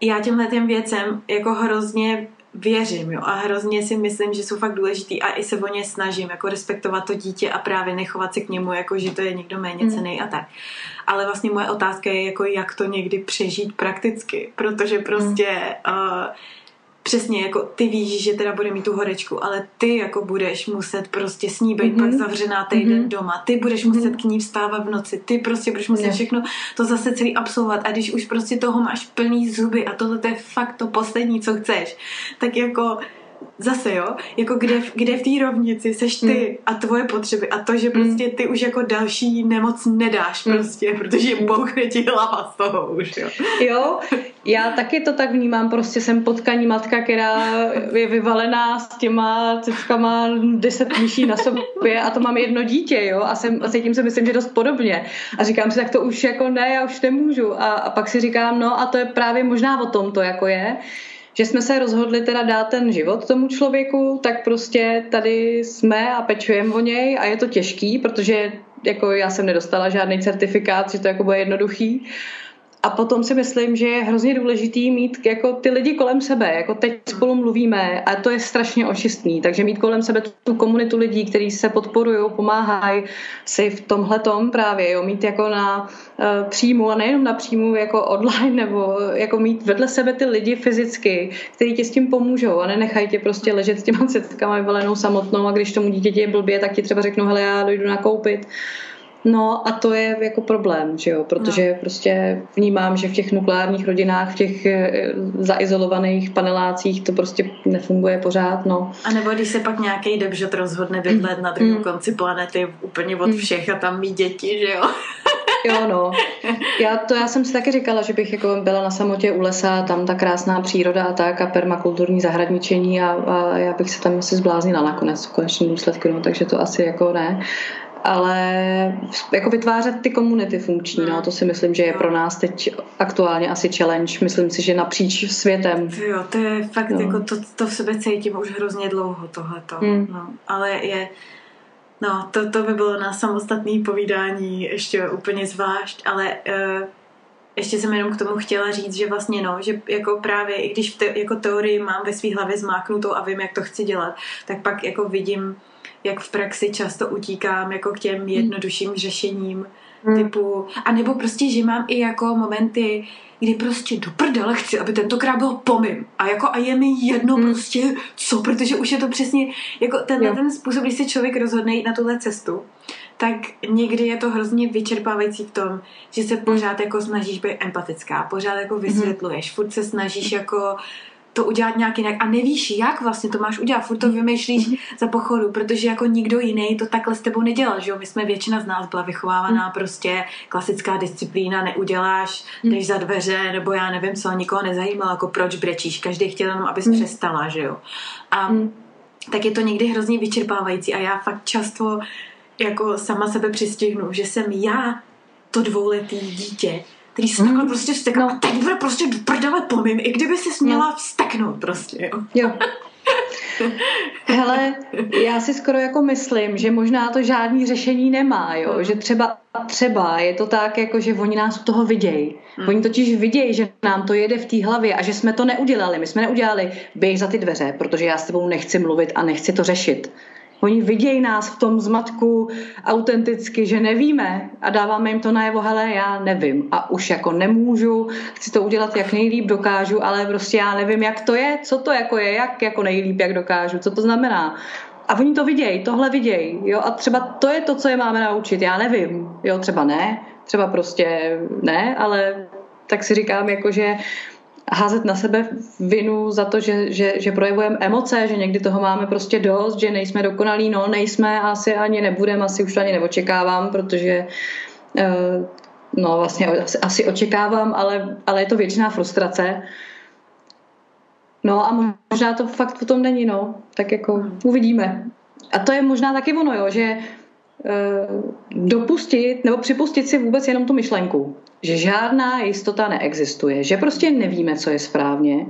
Speaker 1: já těmhle těm věcem jako hrozně věřím, jo, a hrozně si myslím, že jsou fakt důležitý a i se o ně snažím, jako respektovat to dítě a právě nechovat se k němu, jako že to je někdo méně cený mm. a tak. Ale vlastně moje otázka je, jako jak to někdy přežít prakticky, protože prostě mm. uh, přesně jako ty víš, že teda bude mít tu horečku, ale ty jako budeš muset prostě s ní být mm-hmm. pak zavřená týden mm-hmm. doma, ty budeš muset mm-hmm. k ní vstávat v noci, ty prostě budeš muset yeah. všechno to zase celý absolvovat a když už prostě toho máš plný zuby a tohle to je fakt to poslední, co chceš, tak jako zase jo, jako kde, kde v té rovnici seš ty mm. a tvoje potřeby a to, že prostě ty už jako další nemoc nedáš mm. prostě, protože bouchne ti hlava z toho už, jo.
Speaker 2: Jo, já taky to tak vnímám, prostě jsem potkaní matka, která je vyvalená s těma cickama deset myší na sobě a to mám jedno dítě, jo, a, jsem, a cítím se myslím, že dost podobně. A říkám si, tak to už jako ne, já už nemůžu. A, a pak si říkám, no a to je právě možná o tom to jako je, že jsme se rozhodli teda dát ten život tomu člověku, tak prostě tady jsme a pečujeme o něj a je to těžký, protože jako já jsem nedostala žádný certifikát, že to jako bude jednoduchý. A potom si myslím, že je hrozně důležitý mít jako ty lidi kolem sebe, jako teď spolu mluvíme a to je strašně očistný, takže mít kolem sebe tu komunitu lidí, kteří se podporují, pomáhají si v tomhle tom právě, jo, mít jako na uh, příjmu a nejenom na příjmu jako online, nebo jako mít vedle sebe ty lidi fyzicky, kteří ti s tím pomůžou a nenechají tě prostě ležet s těma setkama vyvalenou samotnou a když tomu dítěti je blbě, tak ti třeba řeknou, hele, já dojdu nakoupit. No a to je jako problém, že jo, protože no. prostě vnímám, že v těch nukleárních rodinách, v těch eh, zaizolovaných panelácích to prostě nefunguje pořád, no.
Speaker 1: A nebo když se pak nějaký debžot rozhodne bydlet mm. na druhém mm. konci planety úplně od mm. všech a tam mít děti, že jo.
Speaker 2: Jo, no. Já, to já jsem si taky říkala, že bych jako byla na samotě u lesa, tam ta krásná příroda a tak a permakulturní zahradničení a, a já bych se tam asi zbláznila nakonec v konečném důsledku, no, takže to asi jako ne ale jako vytvářet ty komunity funkční, no, to si myslím, že je pro nás teď aktuálně asi challenge. Myslím si, že napříč světem.
Speaker 1: Jo, to je fakt, no. jako to, to v sebe cítím už hrozně dlouho tohleto. Hmm. No, ale je, no, to, to by bylo na samostatné povídání ještě úplně zvlášť, ale uh, ještě jsem jenom k tomu chtěla říct, že vlastně no, že jako právě, i když te, jako teorii mám ve své hlavě zmáknutou a vím, jak to chci dělat, tak pak jako vidím jak v praxi často utíkám jako k těm jednodušším řešením hmm. typu, a nebo prostě, že mám i jako momenty, kdy prostě do prdele chci, aby tentokrát bylo pomím. A jako a je mi jedno hmm. prostě co, protože už je to přesně jako ten, ten způsob, když se člověk rozhodne jít na tuhle cestu, tak někdy je to hrozně vyčerpávající v tom, že se pořád jako snažíš být empatická, pořád jako hmm. vysvětluješ, furt se snažíš jako to udělat nějak jinak a nevíš, jak vlastně to máš udělat, furt to mhm. vymýšlíš mm-hmm. za pochodu, protože jako nikdo jiný to takhle s tebou nedělal, že jo, my jsme většina z nás byla vychovávaná mm-hmm. prostě klasická disciplína, neuděláš, mm-hmm. jdeš za dveře, nebo já nevím co, nikoho nezajímalo, jako proč brečíš, každý chtěl jenom, abys mm-hmm. přestala, že jo. A mm-hmm. tak je to někdy hrozně vyčerpávající a já fakt často jako sama sebe přistihnu, že jsem já to dvouletý dítě, který se takhle prostě vstekl no. teď bude prostě do prdele pomím, i kdyby se směla no. vsteknout prostě, jo.
Speaker 2: jo. Hele, já si skoro jako myslím, že možná to žádný řešení nemá, jo? že třeba, třeba je to tak, jako že oni nás u toho vidějí. Hmm. Oni totiž vidějí, že nám to jede v té hlavě a že jsme to neudělali. My jsme neudělali, běž za ty dveře, protože já s tebou nechci mluvit a nechci to řešit. Oni vidějí nás v tom zmatku autenticky, že nevíme a dáváme jim to najevo, hele, já nevím a už jako nemůžu, chci to udělat jak nejlíp dokážu, ale prostě já nevím, jak to je, co to jako je, jak jako nejlíp, jak dokážu, co to znamená. A oni to vidějí, tohle vidějí, jo, a třeba to je to, co je máme naučit, já nevím, jo, třeba ne, třeba prostě ne, ale tak si říkám, jako, že házet na sebe vinu za to, že, že, že projevujeme emoce, že někdy toho máme prostě dost, že nejsme dokonalí, no nejsme, asi ani nebudeme, asi už ani neočekávám, protože eh, no vlastně asi, asi očekávám, ale, ale je to většiná frustrace. No a možná to fakt potom není, no. Tak jako uvidíme. A to je možná taky ono, jo, že Eh, dopustit nebo připustit si vůbec jenom tu myšlenku, že žádná jistota neexistuje, že prostě nevíme, co je správně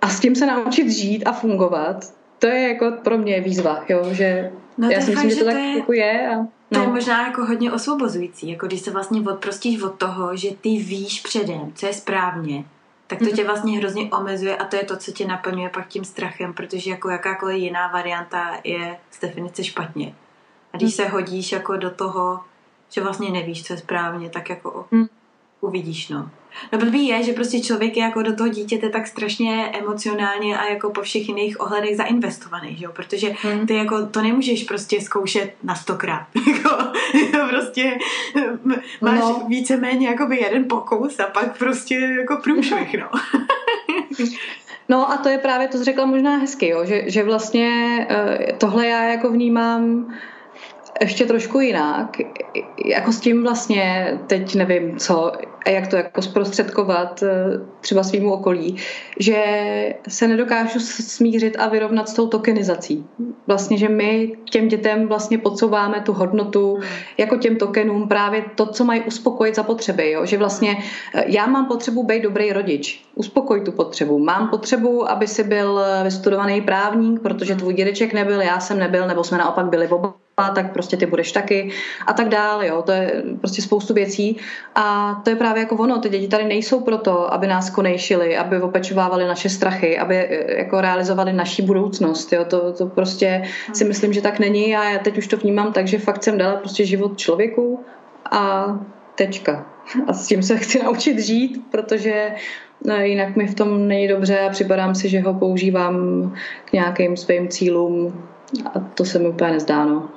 Speaker 2: a s tím se naučit žít a fungovat, to je jako pro mě výzva, jo, že no já si myslím, že to tak je, jako je. A, no.
Speaker 1: To je možná jako hodně osvobozující, jako když se vlastně odprostíš od toho, že ty víš předem, co je správně, tak to mm-hmm. tě vlastně hrozně omezuje a to je to, co tě naplňuje pak tím strachem, protože jako jakákoliv jiná varianta je z definice špatně. A když se hodíš jako do toho, že vlastně nevíš, co je správně, tak jako hmm. Uvidíš, no. No blbý je, že prostě člověk je jako do toho dítěte tak strašně emocionálně a jako po všech jiných ohledech zainvestovaný, že jo? Protože hmm. ty jako to nemůžeš prostě zkoušet na stokrát. Jako, prostě máš no. víceméně jako by jeden pokus a pak prostě jako průšvih, no.
Speaker 2: No a to je právě, to řekla možná hezky, jo, že, že vlastně eh, tohle já jako vnímám ještě trošku jinak. Jako s tím vlastně teď nevím co a jak to jako zprostředkovat eh, třeba svýmu okolí, že se nedokážu smířit a vyrovnat s tou tokenizací. Vlastně, že my těm dětem vlastně podsouváme tu hodnotu jako těm tokenům právě to, co mají uspokojit za potřeby. Jo? Že vlastně eh, já mám potřebu být dobrý rodič. Uspokoj tu potřebu. Mám potřebu, aby si byl vystudovaný právník, protože tvůj dědeček nebyl, já jsem nebyl, nebo jsme naopak byli oba tak prostě ty budeš taky a tak dále, jo, to je prostě spoustu věcí. A to je právě jako ono, ty děti tady nejsou proto, aby nás konejšili, aby opečovávali naše strachy, aby e, jako realizovali naší budoucnost, jo, to, to prostě si myslím, že tak není a já teď už to vnímám tak, že fakt jsem dala prostě život člověku a tečka. A s tím se chci naučit žít, protože jinak mi v tom není dobře a připadám si, že ho používám k nějakým svým cílům a to se mi úplně nezdá, no.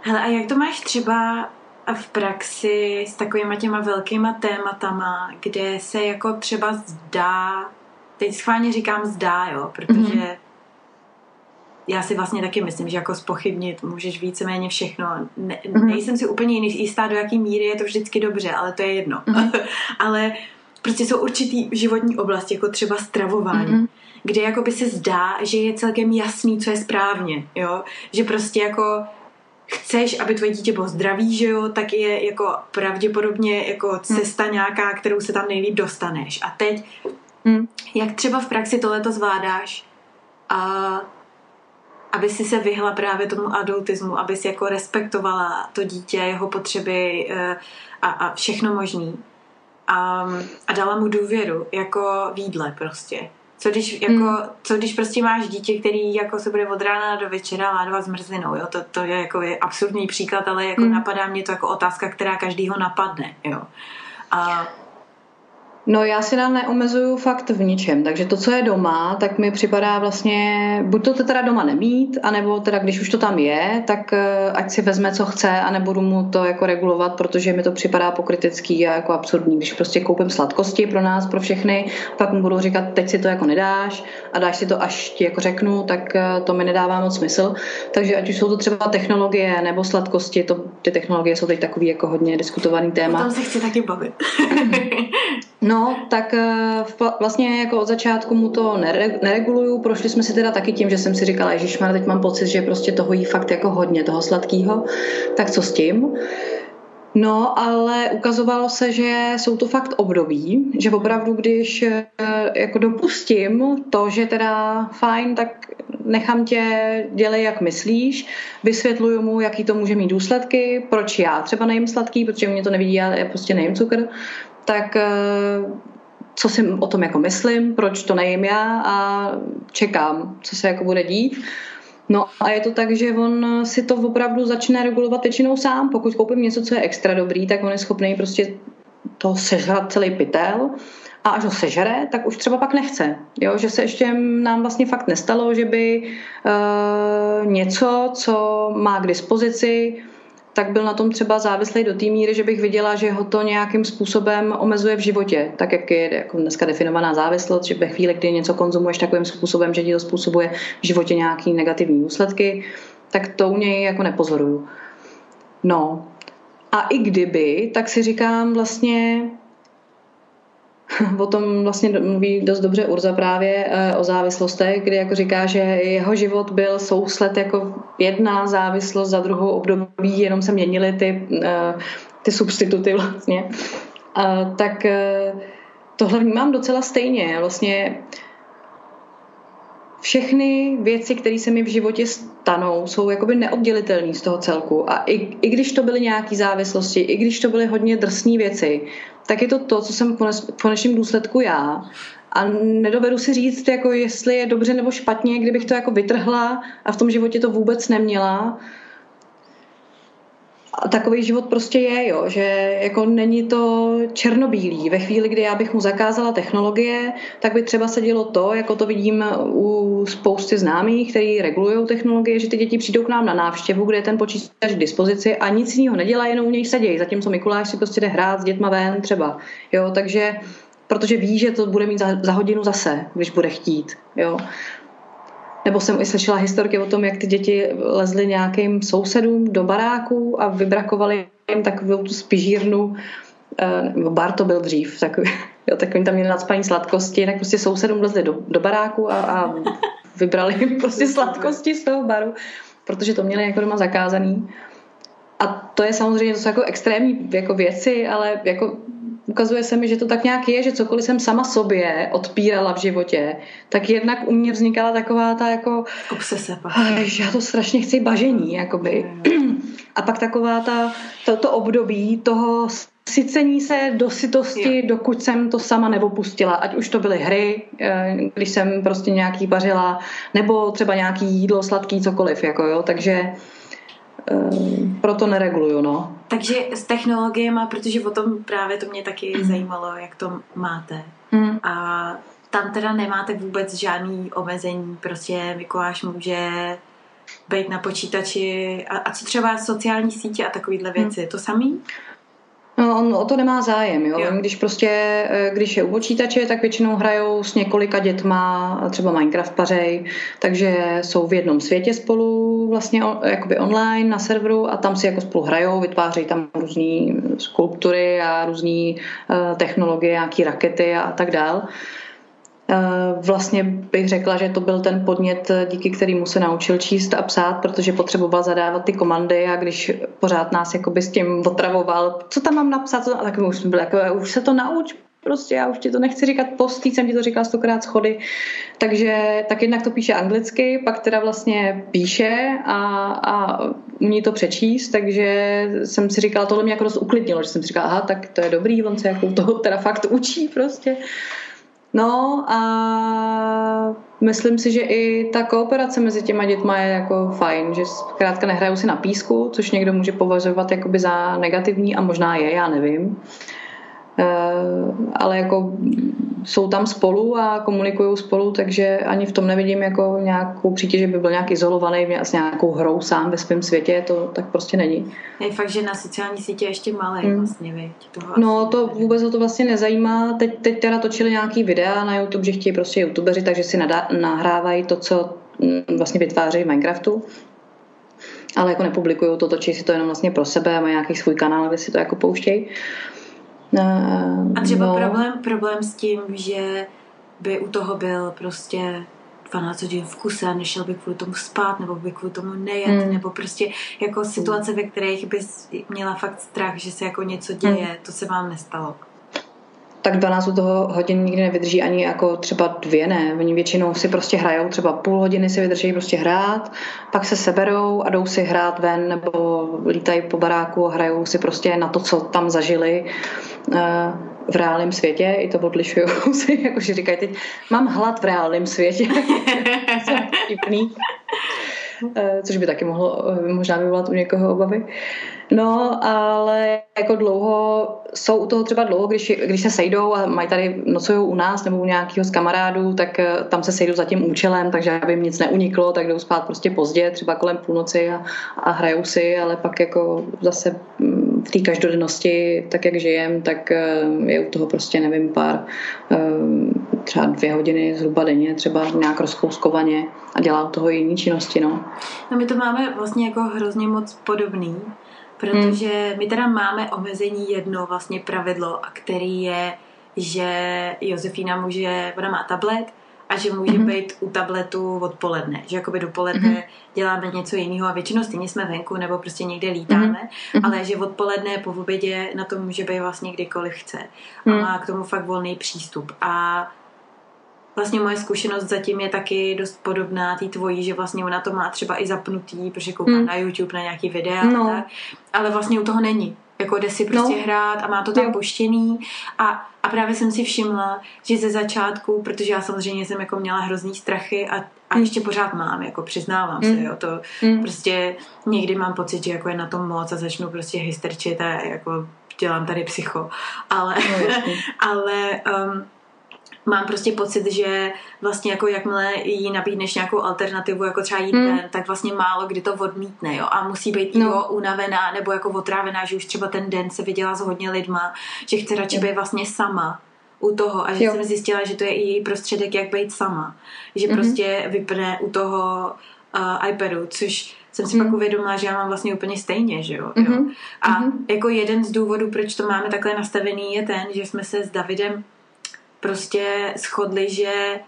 Speaker 1: Hele, a jak to máš třeba v praxi s takovýma těma velkýma tématama, kde se jako třeba zdá, teď schválně říkám zdá, jo, protože mm-hmm. já si vlastně taky myslím, že jako spochybnit můžeš víceméně všechno. Ne, mm-hmm. Nejsem si úplně jistá, do jaký míry je to vždycky dobře, ale to je jedno. Mm-hmm. ale prostě jsou určitý životní oblasti, jako třeba stravování, mm-hmm. kde jako by se zdá, že je celkem jasný, co je správně, jo, že prostě jako chceš, aby tvoje dítě bylo zdravý, že jo, tak je jako pravděpodobně jako hmm. cesta nějaká, kterou se tam nejlíp dostaneš. A teď, hmm. jak třeba v praxi tohleto zvládáš, a aby si se vyhla právě tomu adultismu, aby si jako respektovala to dítě, jeho potřeby eh, a, a všechno možný. A, a dala mu důvěru, jako výdle prostě. Co když, jako, hmm. co když prostě máš dítě, který jako se bude od rána do večera ládovat zmrzlinou, jo? To, to je jako je absurdní příklad, ale jako hmm. napadá mě to jako otázka, která každýho napadne, jo. A
Speaker 2: No já si nám neomezuju fakt v ničem, takže to, co je doma, tak mi připadá vlastně, buď to teda doma nemít, anebo teda když už to tam je, tak eh, ať si vezme, co chce a nebudu mu to jako regulovat, protože mi to připadá pokrytecký a jako absurdní. Když prostě koupím sladkosti pro nás, pro všechny, pak mu budu říkat, teď si to jako nedáš a dáš si to, až ti jako řeknu, tak eh, to mi nedává moc smysl. Takže ať už jsou to třeba technologie nebo sladkosti, to, ty technologie jsou teď takový jako hodně diskutovaný téma. O
Speaker 1: tom se chci taky bavit.
Speaker 2: No, tak eh, vlastně jako od začátku mu to nereguluju. Prošli jsme si teda taky tím, že jsem si říkala, že teď mám pocit, že prostě toho jí fakt jako hodně, toho sladkého. Tak co s tím? No, ale ukazovalo se, že jsou to fakt období, že opravdu, když eh, jako dopustím to, že teda fajn, tak nechám tě, dělej, jak myslíš, vysvětluju mu, jaký to může mít důsledky, proč já třeba nejím sladký, protože mě to nevidí, já prostě nejím cukr, tak eh, co si o tom jako myslím, proč to nejím já a čekám, co se jako bude dít. No a je to tak, že on si to opravdu začne regulovat většinou sám. Pokud koupím něco, co je extra dobrý, tak on je schopný prostě to sežrat celý pytel a až ho sežere, tak už třeba pak nechce. Jo? Že se ještě nám vlastně fakt nestalo, že by uh, něco, co má k dispozici, tak byl na tom třeba závislý do té míry, že bych viděla, že ho to nějakým způsobem omezuje v životě, tak jak je jako dneska definovaná závislost, že ve chvíli, kdy něco konzumuješ takovým způsobem, že ti to způsobuje v životě nějaký negativní důsledky, tak to u něj jako nepozoruju. No. A i kdyby, tak si říkám vlastně, O tom vlastně mluví dost dobře Urza právě eh, o závislostech, kdy jako říká, že jeho život byl souslet jako jedna závislost za druhou období, jenom se měnily ty, eh, ty substituty vlastně. Tak eh, tohle vnímám docela stejně. Vlastně všechny věci, které se mi v životě stanou, jsou jakoby neoddělitelné z toho celku. A i, i když to byly nějaké závislosti, i když to byly hodně drsné věci, tak je to to, co jsem v konečném důsledku já. A nedovedu si říct, jako jestli je dobře nebo špatně, kdybych to jako vytrhla a v tom životě to vůbec neměla, a takový život prostě je, jo, že jako není to černobílý. Ve chvíli, kdy já bych mu zakázala technologie, tak by třeba se dělo to, jako to vidím u spousty známých, kteří regulují technologie, že ty děti přijdou k nám na návštěvu, kde je ten počítač k dispozici a nic jiného nedělá, jenom u něj sedějí, zatímco Mikuláš si prostě jde hrát s dětma ven třeba. Jo, takže protože ví, že to bude mít za, za hodinu zase, když bude chtít. Jo. Nebo jsem i slyšela historky o tom, jak ty děti lezly nějakým sousedům do baráku a vybrakovali jim takovou tu spižírnu, eh, nebo bar to byl dřív, takový, jo, tak oni tam měli nadspaní sladkosti, tak prostě sousedům lezli do, do baráku a, a vybrali jim prostě sladkosti z toho baru, protože to měli jako doma zakázaný. A to je samozřejmě, to jsou jako extrémní jako věci, ale jako ukazuje se mi, že to tak nějak je, že cokoliv jsem sama sobě odpírala v životě, tak jednak u mě vznikala taková ta jako...
Speaker 1: Obsese
Speaker 2: já to strašně chci bažení, jakoby. A pak taková ta, to, to období toho sycení se do sytosti, jo. dokud jsem to sama nepopustila. Ať už to byly hry, eh, když jsem prostě nějaký pařila, nebo třeba nějaký jídlo, sladký, cokoliv. Jako jo. Takže um, proto nereguluju, no.
Speaker 1: Takže s technologiemi, protože o tom právě to mě taky mm. zajímalo, jak to máte. Mm. A tam teda nemáte vůbec žádný omezení, prostě Mikuláš může být na počítači a, a co třeba sociální sítě a takovýhle hmm. věci, mm. to samý?
Speaker 2: No, on o to nemá zájem, jo? jo. Když prostě, eh, když je u počítače, tak většinou hrajou s několika dětma, třeba Minecraft pařej, takže jsou v jednom světě spolu vlastně jakoby online na serveru a tam si jako spolu hrajou, vytvářejí tam různé skulptury a různé uh, technologie, nějaké rakety a tak dále. Eh, vlastně bych řekla, že to byl ten podnět, díky kterému se naučil číst a psát, protože potřeboval zadávat ty komandy a když pořád nás jakoby s tím otravoval, co tam mám napsat, tak už byli jako, už se to nauč, prostě já už ti to nechci říkat postý, jsem ti to říkala stokrát schody, takže tak jednak to píše anglicky, pak teda vlastně píše a, a umí to přečíst, takže jsem si říkala, tohle mě jako dost uklidnilo, že jsem si říkala, aha, tak to je dobrý, on se jako toho teda fakt učí prostě. No a myslím si, že i ta kooperace mezi těma dětma je jako fajn, že zkrátka nehrajou si na písku, což někdo může považovat jakoby za negativní a možná je, já nevím. Eh, ale jako jsou tam spolu a komunikují spolu, takže ani v tom nevidím jako nějakou přítěž, že by byl nějak izolovaný s nějakou hrou sám ve svém světě, to tak prostě není.
Speaker 1: Je fakt, že na sociální sítě ještě malé hmm. vlastně, viď?
Speaker 2: Toho no to nevím. vůbec ho to vlastně nezajímá. Teď, teď teda točili nějaký videa na YouTube, že chtějí prostě youtubeři, takže si nadá, nahrávají to, co mm, vlastně vytvářejí v Minecraftu ale jako nepublikují to, točí si to jenom vlastně pro sebe mají nějaký svůj kanál, kde si to jako pouštějí.
Speaker 1: A třeba no. problém, problém s tím, že by u toho byl prostě 12 hodin v kuse a nešel by kvůli tomu spát, nebo by kvůli tomu nejet, mm. nebo prostě jako situace, ve kterých bys měla fakt strach, že se jako něco děje, mm. to se vám nestalo
Speaker 2: tak 12 toho hodin nikdy nevydrží ani jako třeba dvě, ne. Oni většinou si prostě hrajou, třeba půl hodiny si vydrží prostě hrát, pak se seberou a jdou si hrát ven nebo lítají po baráku a hrajou si prostě na to, co tam zažili eh, v reálném světě, i to odlišují si, jakože říkají teď, mám hlad v reálném světě. Eh, což by taky mohlo eh, možná vyvolat u někoho obavy. No, ale jako dlouho, jsou u toho třeba dlouho, když, když se sejdou a mají tady nocují u nás nebo u nějakého z kamarádů, tak eh, tam se sejdou za tím účelem, takže aby jim nic neuniklo, tak jdou spát prostě pozdě, třeba kolem půlnoci a, a hrajou si, ale pak jako zase mm, v té každodennosti, tak jak žijem, tak je u toho prostě, nevím, pár třeba dvě hodiny zhruba denně, třeba nějak rozkouskovaně a dělá toho i jiné činnosti. No.
Speaker 1: no my to máme vlastně jako hrozně moc podobný, protože hmm. my teda máme omezení jedno vlastně pravidlo, a který je, že Josefína může, ona má tablet, a že může mm-hmm. být u tabletu odpoledne, že jakoby dopoledne mm-hmm. děláme něco jiného a většinou stejně jsme venku nebo prostě někde lítáme, mm-hmm. ale že odpoledne po obědě na to může být vlastně kdykoliv chce a mm. má k tomu fakt volný přístup a vlastně moje zkušenost zatím je taky dost podobná té tvojí, že vlastně ona to má třeba i zapnutý, protože kouká mm. na YouTube na nějaký videa no. a tak, ale vlastně u toho není. Jako jde si prostě no. hrát a má to tam jo. poštěný a, a právě jsem si všimla, že ze začátku, protože já samozřejmě jsem jako měla hrozný strachy a, a mm. ještě pořád mám, jako přiznávám mm. se, jo, to mm. prostě někdy mám pocit, že jako je na tom moc a začnu prostě hysterčit a jako dělám tady psycho, ale, no, ale um, mám prostě pocit, že vlastně jako jakmile jí nabídneš nějakou alternativu, jako třeba jít hmm. ven, tak vlastně málo kdy to odmítne, jo, a musí být no. jo, unavená nebo jako otrávená, že už třeba ten den se viděla s hodně lidma, že chce radši být vlastně sama u toho a že jo. jsem zjistila, že to je i její prostředek, jak být sama. Že mm-hmm. prostě vypne u toho uh, iPadu, což jsem si mm. pak uvědomila, že já mám vlastně úplně stejně, že jo. Mm-hmm. jo. A mm-hmm. jako jeden z důvodů, proč to máme takhle nastavený, je ten, že jsme se s Davidem prostě shodli, že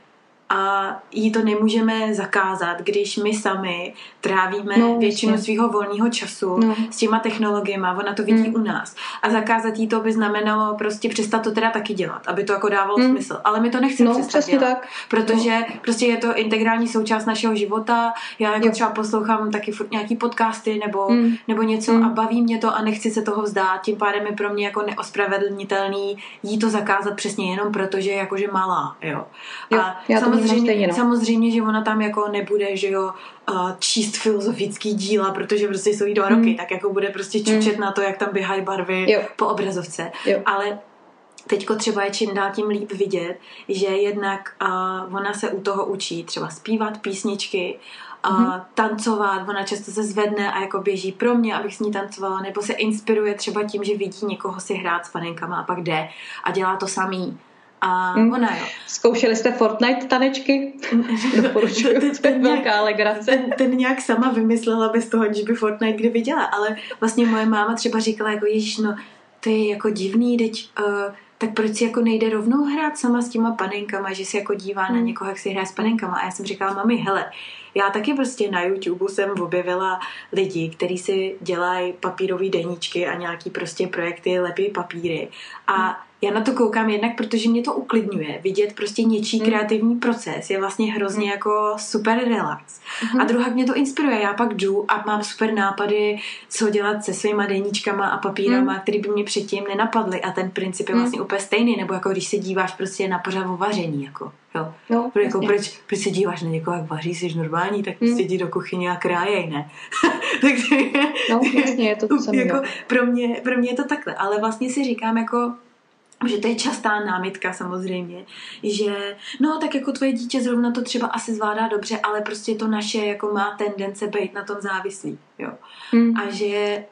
Speaker 1: a jí to nemůžeme zakázat, když my sami trávíme no, většinu svého volného času no. s těma technologiemi, ona to vidí mm. u nás. A zakázat jí to by znamenalo prostě přestat to teda taky dělat, aby to jako dávalo mm. smysl. Ale my to nechceme no, přestat dělat, tak. protože no. prostě je to integrální součást našeho života. Já jako jo. třeba poslouchám taky furt nějaký podcasty nebo, mm. nebo něco mm. a baví mě to a nechci se toho vzdát. Tím pádem je pro mě jako neospravedlnitelný jí to zakázat přesně jenom proto, že je jakože malá. Jo.
Speaker 2: Jo, a já samozřejmě, no.
Speaker 1: samozřejmě, že ona tam jako nebude, že jo, uh, číst filozofický díla, protože prostě jsou jí dva roky, mm. tak jako bude prostě čučet mm. na to, jak tam běhají barvy jo. po obrazovce. Jo. Ale teďko třeba je čím dál tím líp vidět, že jednak uh, ona se u toho učí třeba zpívat písničky, uh, mm-hmm. tancovat, ona často se zvedne a jako běží pro mě, abych s ní tancovala, nebo se inspiruje třeba tím, že vidí někoho si hrát s panenkama a pak jde a dělá to samý. A hmm. ona jo.
Speaker 2: Zkoušeli jste Fortnite tanečky? Doporučuju, ten, ten, velká legrace.
Speaker 1: Ten, ten nějak sama vymyslela bez toho, že by Fortnite kdy viděla, ale vlastně moje máma třeba říkala jako ježiš, no to je jako divný, teď uh, tak proč si jako nejde rovnou hrát sama s těma panenkama, že si jako dívá hmm. na někoho, jak si hraje s panenkama. A já jsem říkala, mami, hele, já taky prostě na YouTube jsem objevila lidi, kteří si dělají papírové deníčky a nějaký prostě projekty, lepí papíry. A hmm já na to koukám jednak, protože mě to uklidňuje. Vidět prostě něčí mm. kreativní proces je vlastně hrozně mm. jako super relax. A druhá mě to inspiruje. Já pak jdu a mám super nápady, co dělat se svýma deníčkama a papírama, mm. který by mě předtím nenapadly. A ten princip je vlastně úplně stejný. Nebo jako když se díváš prostě na pořád o vaření. Jako, jo. No, jako, proč, proč se díváš na někoho, jak vaří, jsi normální, tak prostě mm. jdi do kuchyně a krájej, ne?
Speaker 2: Takže no, vlastně je to, to
Speaker 1: jako, pro, mě, pro mě je to takhle. Ale vlastně si říkám jako že to je častá námitka samozřejmě, že no tak jako tvoje dítě zrovna to třeba asi zvládá dobře, ale prostě to naše jako má tendence být na tom závislý, jo. Hmm. A že,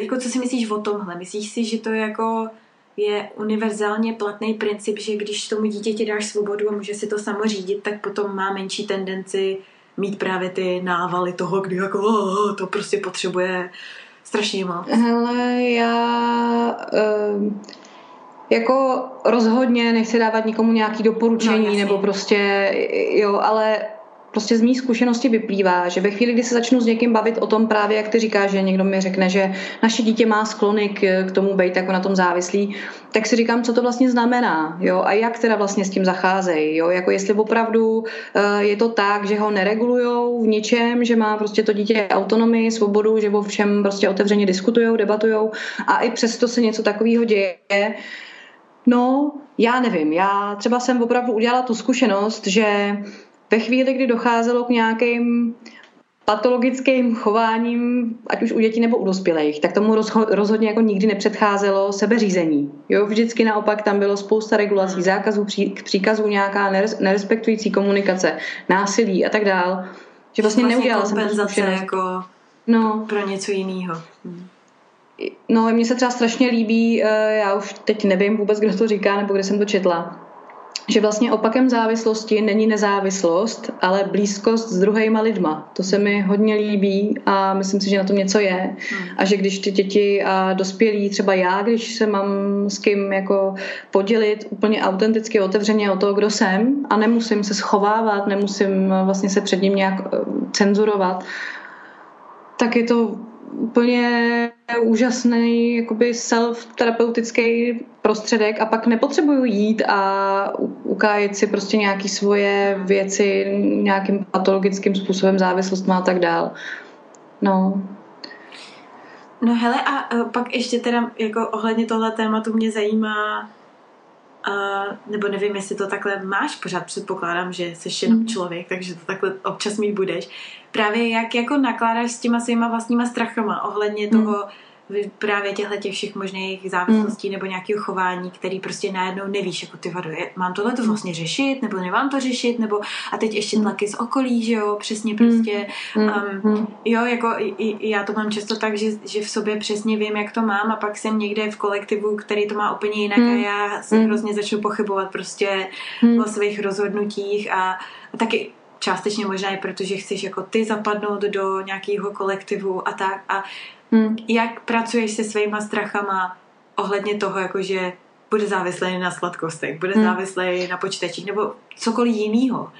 Speaker 1: jako co si myslíš o tomhle? Myslíš si, že to jako je univerzálně platný princip, že když tomu dítěti dáš svobodu a může si to samo řídit, tak potom má menší tendenci mít právě ty návaly toho, kdy jako oh, to prostě potřebuje strašně moc.
Speaker 2: Hele, já... Uh jako rozhodně nechci dávat nikomu nějaký doporučení no, nebo prostě, jo, ale prostě z mých zkušenosti vyplývá, že ve chvíli, kdy se začnu s někým bavit o tom právě, jak ty říkáš, že někdo mi řekne, že naše dítě má sklony k, k tomu být jako na tom závislý, tak si říkám, co to vlastně znamená, jo, a jak teda vlastně s tím zacházejí, jo, jako jestli opravdu uh, je to tak, že ho neregulujou v ničem, že má prostě to dítě autonomii, svobodu, že o všem prostě otevřeně diskutujou, debatujou a i přesto se něco takového děje, No, já nevím. Já třeba jsem opravdu udělala tu zkušenost, že ve chvíli, kdy docházelo k nějakým patologickým chováním, ať už u dětí nebo u dospělých, tak tomu rozhodně jako nikdy nepředcházelo sebeřízení. Jo, vždycky naopak tam bylo spousta regulací, zákazů, pří, příkazů, nějaká nerespektující komunikace, násilí a tak dál. Že vlastně, vlastně neudělala jsem tu zkušenost.
Speaker 1: jako no. pro něco jiného. Hmm.
Speaker 2: No, mně se třeba strašně líbí, eh, já už teď nevím vůbec, kdo to říká, nebo kde jsem to četla, že vlastně opakem závislosti není nezávislost, ale blízkost s druhýma lidma. To se mi hodně líbí a myslím si, že na tom něco je. Hmm. A že když ty děti a dospělí, třeba já, když se mám s kým jako podělit úplně autenticky, otevřeně o to, kdo jsem a nemusím se schovávat, nemusím vlastně se před ním nějak eh, cenzurovat, tak je to úplně úžasný jakoby self-terapeutický prostředek a pak nepotřebuju jít a ukájet si prostě nějaké svoje věci nějakým patologickým způsobem závislost má a tak dál. No.
Speaker 1: No hele a pak ještě teda jako ohledně tohle tématu mě zajímá Uh, nebo nevím, jestli to takhle máš pořád, předpokládám, že jsi jenom mm. člověk, takže to takhle občas mít budeš. Právě jak jako nakládáš s těma svýma vlastníma strachama ohledně mm. Právě těchto těch všech možných závislostí mm. nebo nějakého chování, který prostě najednou nevíš, jako ty vado, mám tohle to vlastně řešit, nebo nemám to řešit, nebo a teď ještě tlaky z okolí, že jo, přesně prostě, um, jo, jako i, já to mám často tak, že, že v sobě přesně vím, jak to mám a pak jsem někde v kolektivu, který to má úplně jinak a já se hrozně začnu pochybovat prostě o svých rozhodnutích a, a taky částečně možná i proto, že chceš jako ty zapadnout do nějakého kolektivu a tak. A hmm. jak pracuješ se svýma strachama ohledně toho, jako že bude závislý na sladkostech, bude hmm. závislý na počítačích nebo cokoliv jiného.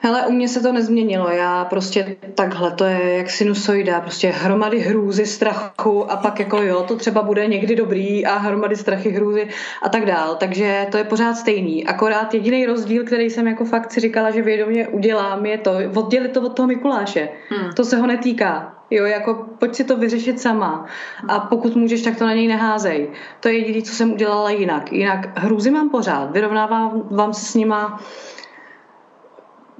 Speaker 2: Hele, u mě se to nezměnilo. Já prostě takhle, to je jak sinusoida, prostě hromady hrůzy, strachu a pak jako jo, to třeba bude někdy dobrý a hromady strachy, hrůzy a tak dál. Takže to je pořád stejný. Akorát jediný rozdíl, který jsem jako fakt si říkala, že vědomě udělám, je to oddělit to od toho Mikuláše. Hmm. To se ho netýká. Jo, jako pojď si to vyřešit sama a pokud můžeš, tak to na něj neházej. To je jediné, co jsem udělala jinak. Jinak hrůzy mám pořád, vyrovnávám vám se s nima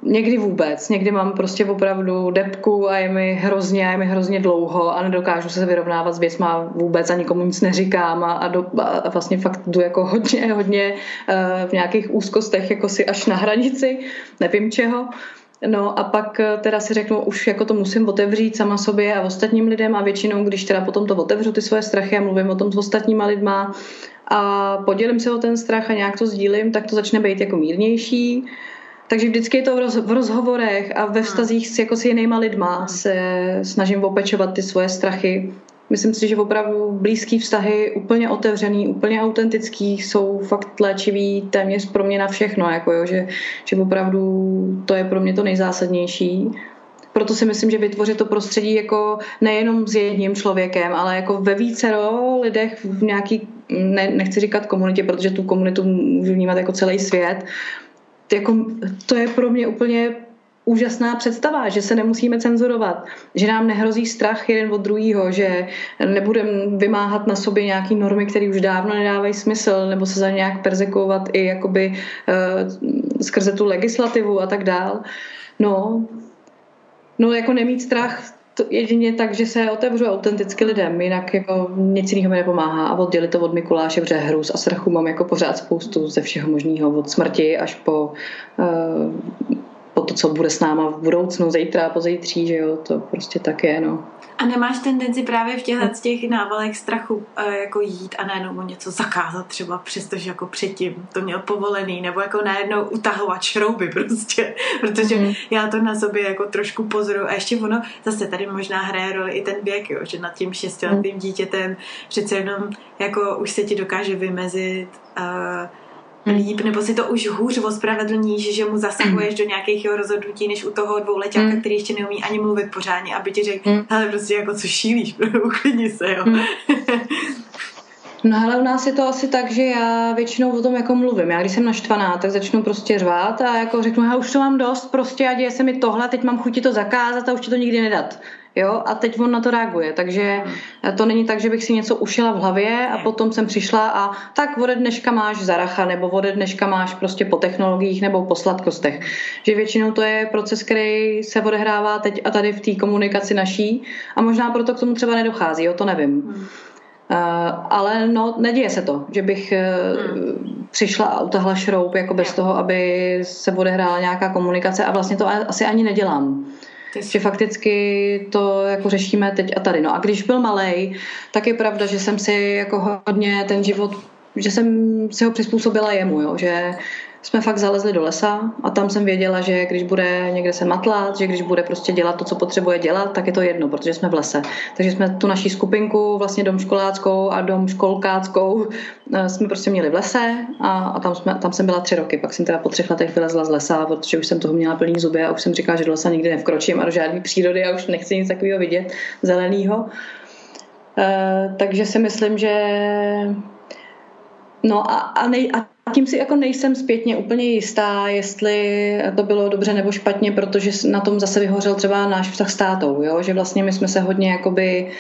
Speaker 2: Někdy vůbec, někdy mám prostě opravdu depku a je mi hrozně, a je mi hrozně dlouho a nedokážu se vyrovnávat s věcma vůbec a nikomu nic neříkám a, a, do, a vlastně fakt jdu jako hodně, hodně uh, v nějakých úzkostech jako si až na hranici, nevím čeho. No a pak eh, teda si řeknu, už jako to musím otevřít sama sobě a ostatním lidem a většinou, když teda potom to otevřu ty svoje strachy a mluvím o tom s ostatníma lidma a podělím se o ten strach a nějak to sdílím, tak to začne být jako mírnější. Takže vždycky je to v, roz, v rozhovorech a ve vztazích s, jako s jinýma lidma se snažím opečovat ty svoje strachy. Myslím si, že opravdu blízký vztahy, úplně otevřený, úplně autentický, jsou fakt léčivý téměř pro mě na všechno, jako jo, že, že opravdu to je pro mě to nejzásadnější. Proto si myslím, že vytvořit to prostředí jako nejenom s jedním člověkem, ale jako ve více lidech v nějaký, ne, nechci říkat komunitě, protože tu komunitu můžu vnímat jako celý svět, jako, to je pro mě úplně úžasná představa, že se nemusíme cenzurovat, že nám nehrozí strach jeden od druhého, že nebudeme vymáhat na sobě nějaké normy, které už dávno nedávají smysl, nebo se za nějak perzekovat i jakoby uh, skrze tu legislativu a tak dál. No, no jako nemít strach, to jedině tak, že se otevřu autenticky lidem, jinak jako nic jiného mi nepomáhá a oddělit to od Mikuláše, protože hrůz a strachu mám jako pořád spoustu ze všeho možného, od smrti až po, uh, po to, co bude s náma v budoucnu, zítra, pozítří, že jo, to prostě tak je, no.
Speaker 1: A nemáš tendenci právě v těchto z těch návalech strachu uh, jako jít a najednou mu něco zakázat třeba, přestože jako předtím to měl povolený, nebo jako najednou utahovat šrouby prostě, protože mm. já to na sobě jako trošku pozoru a ještě ono zase tady možná hraje roli i ten věk, jo, že nad tím šestiletým mm. dítětem přece jenom jako už se ti dokáže vymezit uh, líp, nebo si to už hůř ospravedlníš, že mu zasahuješ do nějakých jeho rozhodnutí, než u toho dvouletáka, mm. který ještě neumí ani mluvit pořádně, aby ti řekl, mm. hele, prostě jako co šílíš, uklidni se, jo. Mm.
Speaker 2: No ale u nás je to asi tak, že já většinou o tom jako mluvím. Já když jsem naštvaná, tak začnu prostě řvát a jako řeknu, já už to mám dost prostě a děje se mi tohle, teď mám chuti to zakázat a už ti to nikdy nedat. Jo, a teď on na to reaguje, takže to není tak, že bych si něco ušila v hlavě a potom jsem přišla a tak ode dneška máš zaracha nebo ode dneška máš prostě po technologiích nebo po sladkostech. Že většinou to je proces, který se odehrává teď a tady v té komunikaci naší a možná proto k tomu třeba nedochází, jo, to nevím. Hmm. Uh, ale no, neděje se to, že bych uh, hmm. přišla a utahla šroub jako bez toho, aby se odehrála nějaká komunikace a vlastně to asi ani nedělám. Že fakticky to jako řešíme teď a tady. No a když byl malý, tak je pravda, že jsem si jako hodně ten život, že jsem si ho přizpůsobila jemu, jo? že jsme fakt zalezli do lesa a tam jsem věděla, že když bude někde se matlat, že když bude prostě dělat to, co potřebuje dělat, tak je to jedno, protože jsme v lese. Takže jsme tu naší skupinku, vlastně dom školáckou a dom školkáckou, eh, jsme prostě měli v lese a, a tam, jsme, tam jsem byla tři roky. Pak jsem teda po třech letech vylezla z lesa, protože už jsem toho měla plný zuby a už jsem říkala, že do lesa nikdy nevkročím a do žádné přírody a už nechci nic takového vidět zeleného. Uh, takže si myslím, že No a, a, nej, a tím si jako nejsem zpětně úplně jistá, jestli to bylo dobře nebo špatně, protože na tom zase vyhořel třeba náš vztah s tátou, jo? že vlastně my jsme se hodně jakoby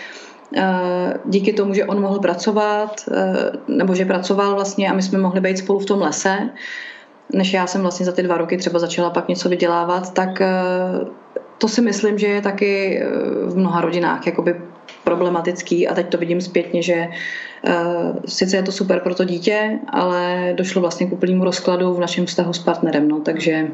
Speaker 2: eh, díky tomu, že on mohl pracovat, eh, nebo že pracoval vlastně a my jsme mohli být spolu v tom lese, než já jsem vlastně za ty dva roky třeba začala pak něco vydělávat, tak eh, to si myslím, že je taky v mnoha rodinách jakoby problematický a teď to vidím zpětně, že uh, sice je to super pro to dítě, ale došlo vlastně k úplnému rozkladu v našem vztahu s partnerem, no, takže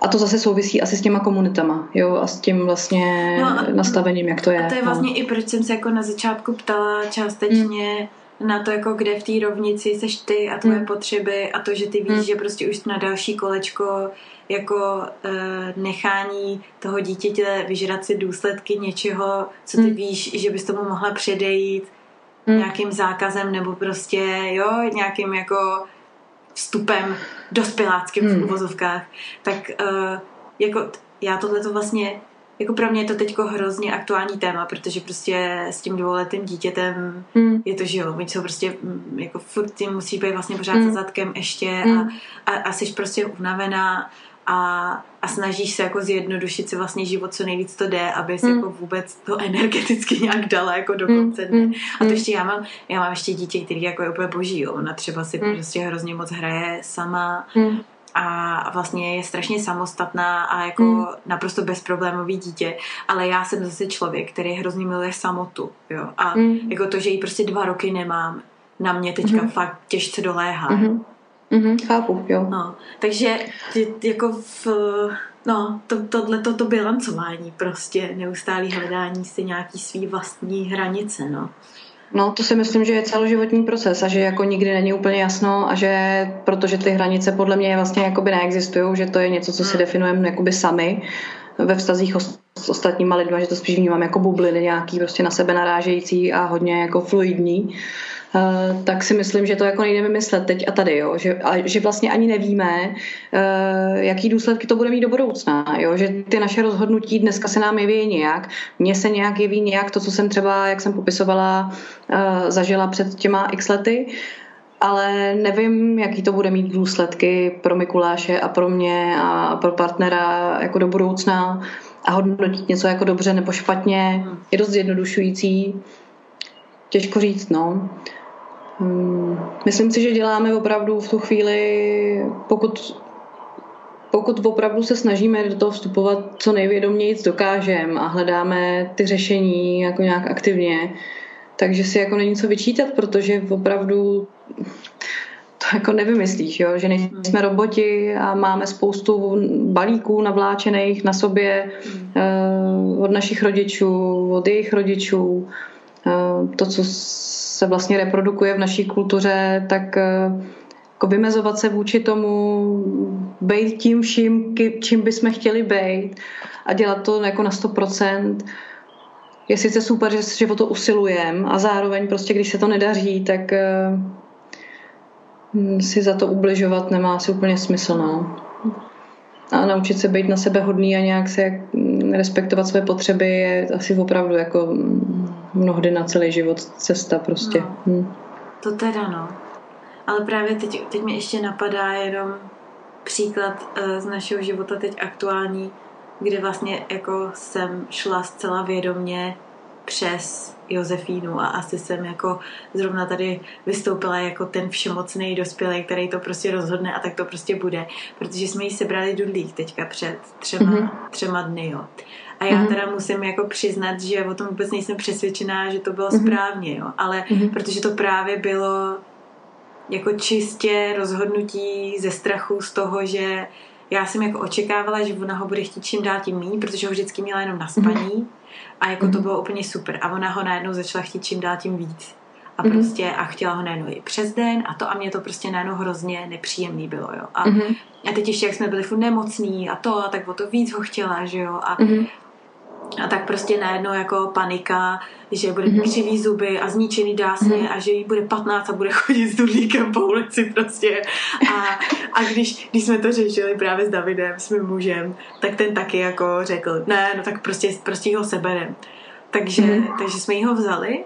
Speaker 2: a to zase souvisí asi s těma komunitama, jo, a s tím vlastně no a, nastavením, jak to je.
Speaker 1: A to je
Speaker 2: no.
Speaker 1: vlastně no. i proč jsem se jako na začátku ptala částečně mm. na to, jako kde v té rovnici seš ty a tvoje mm. potřeby a to, že ty víš, mm. že prostě už na další kolečko jako uh, nechání toho dítěte vyžrat si důsledky něčeho, co ty mm. víš, že bys tomu mohla předejít mm. nějakým zákazem nebo prostě, jo, nějakým jako vstupem dospěláckým hmm. v uvozovkách, tak uh, jako já tohle to vlastně jako pro mě je to teď jako aktuální téma, protože prostě s tím dvouletým dítětem hmm. je to, že jo, oni jsou prostě mm, jako furt tím musí být vlastně pořád hmm. za zadkem ještě hmm. a, a, a jsi prostě unavená a, a snažíš se jako zjednodušit si vlastně život co nejvíc to jde, aby si mm. jako vůbec to energeticky nějak dala jako do hmm, konce dne. Mm. A to ještě já mám, já mám ještě dítě, který jako je úplně boží, jo. ona třeba si mm. prostě hrozně moc hraje sama mm. a vlastně je strašně samostatná a jako mm. naprosto bezproblémový dítě, ale já jsem zase člověk, který hrozně miluje samotu, jo. A mm. jako to, že jí prostě dva roky nemám, na mě teďka mm. fakt těžce doléhá. Mm.
Speaker 2: Mm-hmm, chápu, jo.
Speaker 1: No, takže jako v, no, to, tohle to, to bilancování prostě, neustálý hledání si nějaký svý vlastní hranice, no.
Speaker 2: No, to si myslím, že je celoživotní proces a že jako nikdy není úplně jasno a že protože ty hranice podle mě vlastně jakoby neexistují, že to je něco, co si hmm. definujeme jakoby sami ve vztazích s ostatníma lidma, že to spíš vnímám jako bubliny nějaký prostě na sebe narážející a hodně jako fluidní. Eh, tak si myslím, že to jako nejde vymyslet teď a tady, jo? Že, a, že vlastně ani nevíme, uh, jaký důsledky to bude mít do budoucna, jo? že ty naše rozhodnutí dneska se nám jeví nějak, mně se nějak jeví nějak to, co jsem třeba, jak jsem popisovala, uh, zažila před těma x lety, ale nevím, jaký to bude mít důsledky pro Mikuláše a pro mě a pro partnera jako do budoucna a hodnotit něco jako dobře nebo špatně je dost jednodušující. Těžko říct, no. Hmm, myslím si, že děláme opravdu v tu chvíli, pokud, pokud opravdu se snažíme do toho vstupovat co nejvědoměji dokážeme a hledáme ty řešení jako nějak aktivně, takže si jako není co vyčítat, protože opravdu to jako nevymyslíš, jo? že nejsme roboti a máme spoustu balíků navláčených na sobě uh, od našich rodičů, od jejich rodičů. Uh, to, co se vlastně reprodukuje v naší kultuře, tak eh, jako vymezovat se vůči tomu, být tím vším, čím bychom chtěli být a dělat to jako na 100%. Je sice super, že, že o to usilujeme a zároveň prostě, když se to nedaří, tak uh, si za to ubližovat nemá asi úplně smysl. No. A naučit se být na sebe hodný a nějak se respektovat své potřeby je asi opravdu jako mnohdy na celý život cesta prostě. No, hm.
Speaker 1: To teda no. Ale právě teď, teď mi ještě napadá jenom příklad uh, z našeho života teď aktuální, kde vlastně jako jsem šla zcela vědomně přes Josefínu a asi jsem jako zrovna tady vystoupila jako ten všemocný dospělý, který to prostě rozhodne a tak to prostě bude, protože jsme jí sebrali dudlík teďka před třema, mm-hmm. třema dny, jo. A já mm-hmm. teda musím jako přiznat, že o tom vůbec nejsem přesvědčená, že to bylo mm-hmm. správně, jo. Ale mm-hmm. protože to právě bylo jako čistě rozhodnutí ze strachu z toho, že já jsem jako očekávala, že ona ho bude chtít čím dál tím méně, protože ho vždycky měla jenom na spaní mm-hmm. a jako mm-hmm. to mhm. bylo úplně super. A ona ho najednou začala chtít čím dál tím víc. A mm-hmm. prostě a chtěla ho najednou i přes den a to a mě to prostě najednou hrozně nepříjemný bylo, jo. A, mm-hmm. a teď ještě, jak jsme byli furt nemocní a to, a tak o to víc ho chtěla, že jo. A, mm-hmm. A tak prostě najednou jako panika, že bude mm-hmm. křivý zuby a zničený dásně mm-hmm. a že jí bude 15 a bude chodit s dudlíkem po ulici prostě. A, a když, když jsme to řešili právě s Davidem, s mým mužem, tak ten taky jako řekl, ne, no tak prostě, prostě ho seberem. Takže, mm-hmm. takže jsme jí ho vzali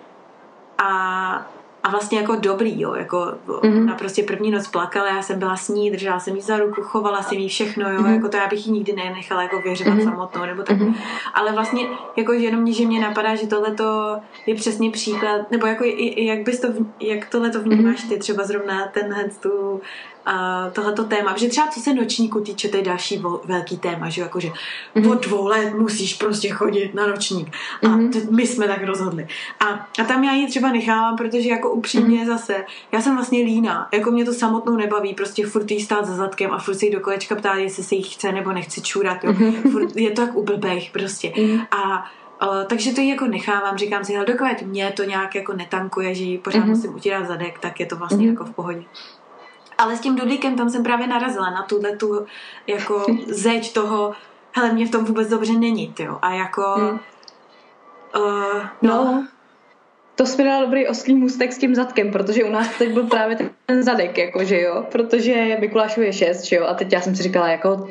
Speaker 1: a, a vlastně jako dobrý, jo, jako mm-hmm. na prostě první noc plakala, já jsem byla s ní, držela jsem jí za ruku, chovala jsem jí všechno, jo, mm-hmm. jako to já bych ji nikdy nenechala jako věřovat mm-hmm. samotnou, nebo tak. Mm-hmm. Ale vlastně jako jenom mě, že mě napadá, že tohle to je přesně příklad, nebo jako jak bys to, jak tohle to vnímáš ty třeba zrovna tenhle tu uh, tohleto téma, že třeba co se nočníku týče, to je další velký téma, že jakože mm-hmm. od dvou let musíš prostě chodit na nočník a mm-hmm. my jsme tak rozhodli. A, a tam já ji třeba nechávám, protože jako upřímně mm-hmm. zase, já jsem vlastně líná, jako mě to samotnou nebaví, prostě furt jí stát za zadkem a furt se jí do kolečka ptát, jestli se jí chce nebo nechce čůrat, jo. Mm-hmm. Furt, je to tak ublbej prostě. Mm-hmm. A Uh, takže to ji jako nechávám, říkám si, hele, dokud mě to nějak jako netankuje, že ji pořád mm-hmm. musím utírat zadek, tak je to vlastně mm-hmm. jako v pohodě. Ale s tím dudlíkem tam jsem právě narazila na tuhle tu jako zeď toho, hele, mě v tom vůbec dobře není, jo. A jako... Hmm. Uh, no, no.
Speaker 2: To jsme dala dobrý oslý můstek s tím zadkem, protože u nás teď byl právě ten zadek, jako, že jo, protože Mikulášovi je šest, že jo, a teď já jsem si říkala, jako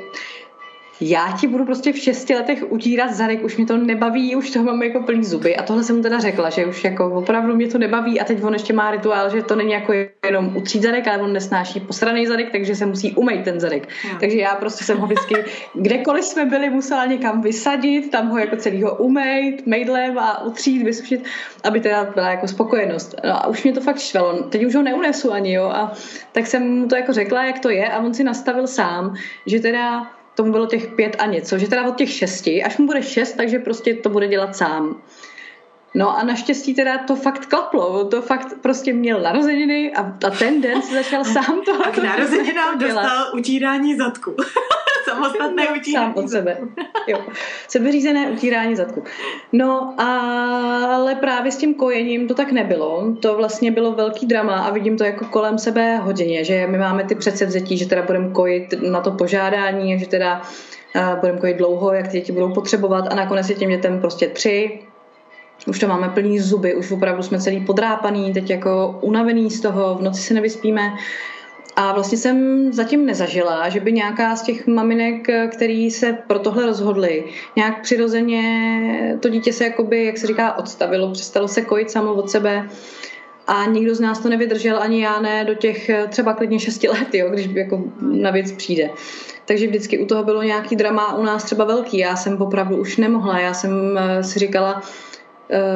Speaker 2: já ti budu prostě v šesti letech utírat zadek, už mě to nebaví, už toho mám jako plný zuby. A tohle jsem mu teda řekla, že už jako opravdu mě to nebaví a teď on ještě má rituál, že to není jako jenom utřít zadek, ale on nesnáší posraný zadek, takže se musí umýt ten zadek. No. Takže já prostě jsem ho vždycky, kdekoliv jsme byli, musela někam vysadit, tam ho jako celýho umýt, mejdlem a utřít, vysušit, aby teda byla jako spokojenost. No a už mě to fakt štvalo. Teď už ho neunesu ani, jo. A tak jsem mu to jako řekla, jak to je a on si nastavil sám, že teda tomu bylo těch pět a něco, že teda od těch šesti, až mu bude šest, takže prostě to bude dělat sám. No a naštěstí teda to fakt klaplo, to fakt prostě měl narozeniny a, a ten den si začal sám to.
Speaker 1: A k narozeninám dostal utírání zadku. Samostatné utírání.
Speaker 2: Sám od sebe. Jo. Sebeřízené utírání zadku. No ale právě s tím kojením to tak nebylo. To vlastně bylo velký drama a vidím to jako kolem sebe hodně, že my máme ty předsevzetí, že teda budeme kojit na to požádání, že teda uh, budeme kojit dlouho, jak ty děti budou potřebovat a nakonec je těm dětem prostě tři, už to máme plný zuby, už opravdu jsme celý podrápaný, teď jako unavený z toho, v noci se nevyspíme. A vlastně jsem zatím nezažila, že by nějaká z těch maminek, který se pro tohle rozhodly, nějak přirozeně to dítě se jakoby, jak se říká, odstavilo, přestalo se kojit samo od sebe a nikdo z nás to nevydržel, ani já ne, do těch třeba klidně 6 let, jo, když jako na věc přijde. Takže vždycky u toho bylo nějaký drama, u nás třeba velký. Já jsem opravdu už nemohla. Já jsem eh, si říkala, Eh,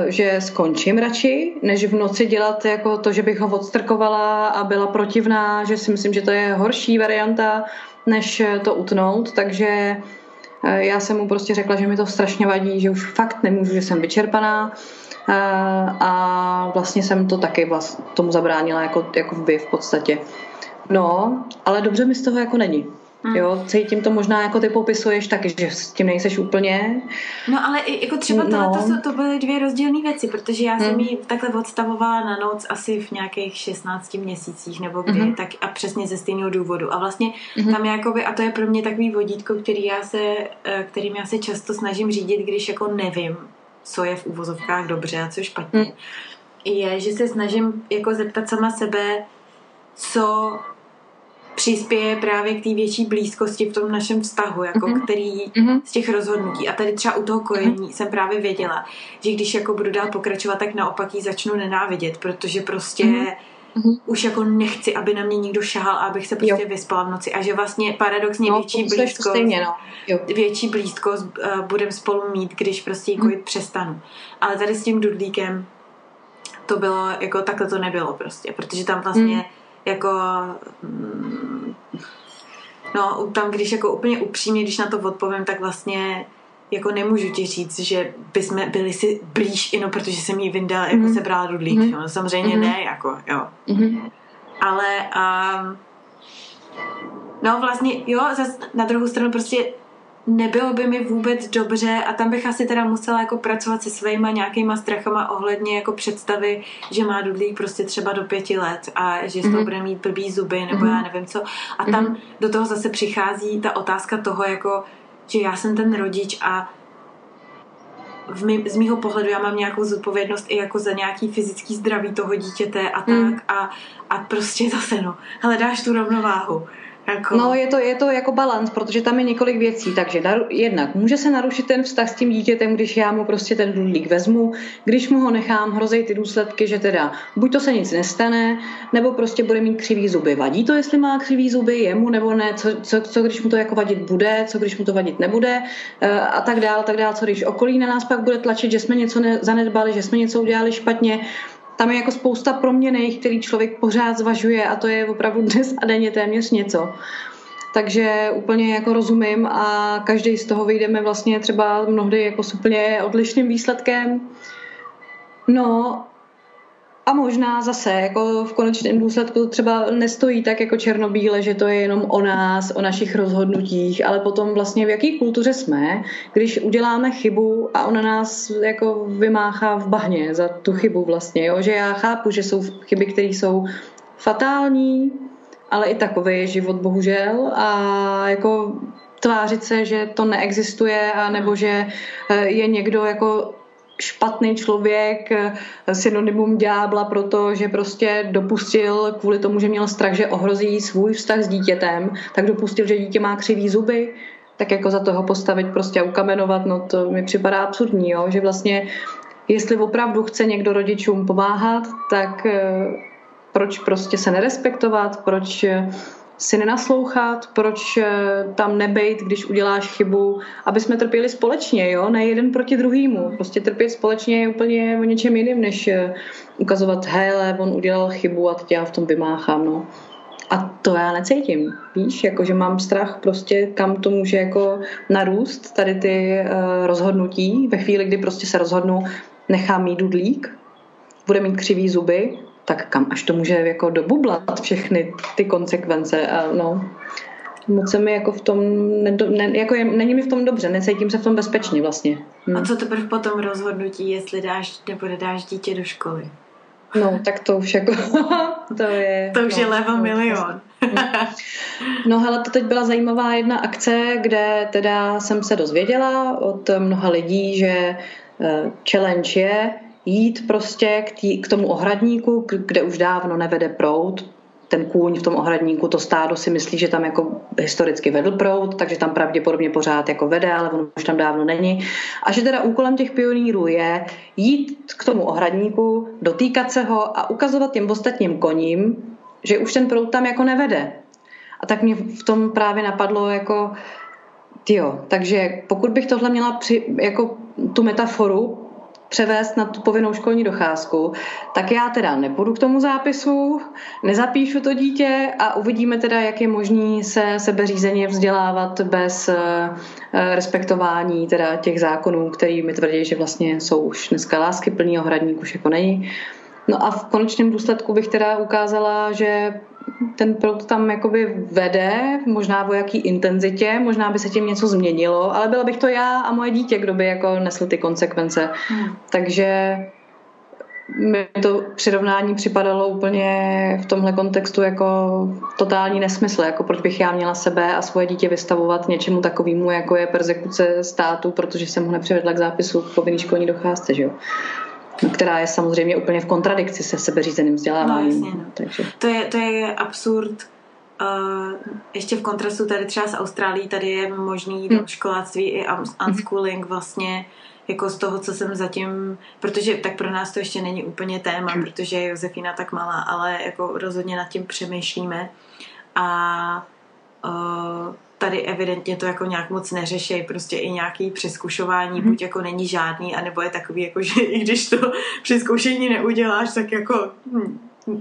Speaker 2: že skončím radši, než v noci dělat jako to, že bych ho odstrkovala a byla protivná, že si myslím, že to je horší varianta, než to utnout, takže eh, já jsem mu prostě řekla, že mi to strašně vadí, že už fakt nemůžu, že jsem vyčerpaná eh, a vlastně jsem to taky vlast, tomu zabránila jako, jako vy v podstatě. No, ale dobře mi z toho jako není. Hmm. Jo, cítím to možná jako ty popisuješ taky, že s tím nejseš úplně.
Speaker 1: No ale jako třeba tohle, no. to, to byly dvě rozdílné věci, protože já jsem hmm. ji takhle odstavovala na noc asi v nějakých 16 měsících nebo kdy, hmm. tak a přesně ze stejného důvodu. A vlastně hmm. tam jakoby, a to je pro mě takový vodítko, který já se, eh, kterým já se často snažím řídit, když jako nevím, co je v úvozovkách dobře a co špatně, hmm. je, že se snažím jako zeptat sama sebe, co přispěje právě k té větší blízkosti v tom našem vztahu, jako mm-hmm. který mm-hmm. z těch rozhodnutí. A tady třeba u toho kojení mm-hmm. jsem právě věděla, že když jako budu dál pokračovat, tak naopak ji začnu nenávidět, protože prostě mm-hmm. už jako nechci, aby na mě někdo šahal a abych se prostě jo. vyspala v noci. A že vlastně paradoxně no, větší blízkost, stejně, no. jo. větší blízkost uh, budem spolu mít, když prostě mm. kojit přestanu. Ale tady s tím dudlíkem to bylo, jako takhle to nebylo prostě, protože tam vlastně mm jako mm, no tam, když jako úplně upřímně, když na to odpovím, tak vlastně jako nemůžu ti říct, že bychom byli si blíž, jenom protože jsem jí vyndala, jako mhm. se brala dudlík, mm-hmm. no, samozřejmě mm-hmm. ne, jako, jo. Mm-hmm. Ale um, no vlastně, jo, zas na druhou stranu prostě nebylo by mi vůbec dobře a tam bych asi teda musela jako pracovat se svýma nějakýma strachama ohledně jako představy, že má dudlík prostě třeba do pěti let a že z toho mm-hmm. bude mít blbý zuby nebo mm-hmm. já nevím co. A tam mm-hmm. do toho zase přichází ta otázka toho jako, že já jsem ten rodič a v mý, z mýho pohledu já mám nějakou zodpovědnost i jako za nějaký fyzický zdraví toho dítěte a tak mm. a, a prostě zase no, hledáš tu rovnováhu Jako...
Speaker 2: No, je to, je to jako balans, protože tam je několik věcí. Takže naru, jednak může se narušit ten vztah s tím dítětem, když já mu prostě ten dudlík vezmu, když mu ho nechám, hrozí ty důsledky, že teda buď to se nic nestane, nebo prostě bude mít křivý zuby. Vadí to, jestli má křivý zuby, jemu nebo ne, co, co, co když mu to jako vadit bude, co když mu to vadit nebude eh, a tak dále, tak dále, co když okolí na nás pak bude tlačit, že jsme něco zanedbali, že jsme něco udělali špatně, tam je jako spousta proměných, který člověk pořád zvažuje a to je opravdu dnes a denně téměř něco. Takže úplně jako rozumím a každý z toho vyjdeme vlastně třeba mnohdy jako s úplně odlišným výsledkem. No a možná zase jako v konečném důsledku třeba nestojí tak jako černobíle, že to je jenom o nás, o našich rozhodnutích, ale potom vlastně v jaký kultuře jsme, když uděláme chybu a ona nás jako vymáchá v bahně za tu chybu vlastně, jo? že já chápu, že jsou chyby, které jsou fatální, ale i takový je život bohužel a jako tvářit se, že to neexistuje a nebo že eh, je někdo jako špatný člověk, eh, synonymum ďábla, protože prostě dopustil kvůli tomu, že měl strach, že ohrozí svůj vztah s dítětem, tak dopustil, že dítě má křivý zuby, tak jako za toho postavit prostě a ukamenovat, no to mi připadá absurdní, jo? že vlastně jestli opravdu chce někdo rodičům pomáhat, tak eh, proč prostě se nerespektovat, proč eh, si nenaslouchat, proč eh, tam nebejt, když uděláš chybu, aby jsme trpěli společně, jo, ne jeden proti druhému. Prostě trpět společně je úplně o něčem jiným, než eh, ukazovat, hele, on udělal chybu a teď já v tom vymáchám, no. A to já necítím, víš, jako že mám strach prostě, kam to může jako narůst, tady ty uh, rozhodnutí, ve chvíli, kdy prostě se rozhodnu, nechám mít dudlík, bude mít křivý zuby, tak kam až to může jako dobublat všechny ty konsekvence a no moc se mi jako v tom, nedo, ne, jako je, není mi v tom dobře, necítím se v tom bezpečně vlastně.
Speaker 1: Hm. A co teprve potom rozhodnutí, jestli dáš nebo nedáš dítě do školy?
Speaker 2: No, tak to už jako, to je...
Speaker 1: To už
Speaker 2: no,
Speaker 1: je level
Speaker 2: no,
Speaker 1: milion.
Speaker 2: no hele, to teď byla zajímavá jedna akce, kde teda jsem se dozvěděla od mnoha lidí, že uh, challenge je, jít prostě k, tý, k tomu ohradníku, kde už dávno nevede prout, ten kůň v tom ohradníku, to stádo si myslí, že tam jako historicky vedl prout, takže tam pravděpodobně pořád jako vede, ale on už tam dávno není. A že teda úkolem těch pionýrů je jít k tomu ohradníku, dotýkat se ho a ukazovat těm ostatním koním, že už ten prout tam jako nevede. A tak mě v tom právě napadlo jako, jo, takže pokud bych tohle měla při, jako tu metaforu převést na tu povinnou školní docházku, tak já teda nepůjdu k tomu zápisu, nezapíšu to dítě a uvidíme teda, jak je možný se sebeřízeně vzdělávat bez eh, respektování teda těch zákonů, který mi tvrdí, že vlastně jsou už dneska lásky plný ohradník, už jako není. No a v konečném důsledku bych teda ukázala, že ten proud tam jakoby vede, možná o jaký intenzitě, možná by se tím něco změnilo, ale byla bych to já a moje dítě, kdo by jako nesl ty konsekvence. Hmm. Takže mi to přirovnání připadalo úplně v tomhle kontextu jako totální nesmysl, jako proč bych já měla sebe a svoje dítě vystavovat něčemu takovému, jako je persekuce státu, protože jsem ho nepřivedla k zápisu v povinný školní docházce, že jo která je samozřejmě úplně v kontradikci se sebeřízeným vzděláváním.
Speaker 1: No, jasně, no. Takže. To, je, to je absurd. Uh, ještě v kontrastu tady třeba s Austrálií, tady je možný hmm. školáctví i unschooling vlastně jako z toho, co jsem zatím, protože tak pro nás to ještě není úplně téma, hmm. protože je Josefina tak malá, ale jako rozhodně nad tím přemýšlíme a uh, tady evidentně to jako nějak moc neřeší, prostě i nějaký přeskušování, mm buď jako není žádný, anebo je takový, jako že i když to přeskoušení neuděláš, tak jako hm,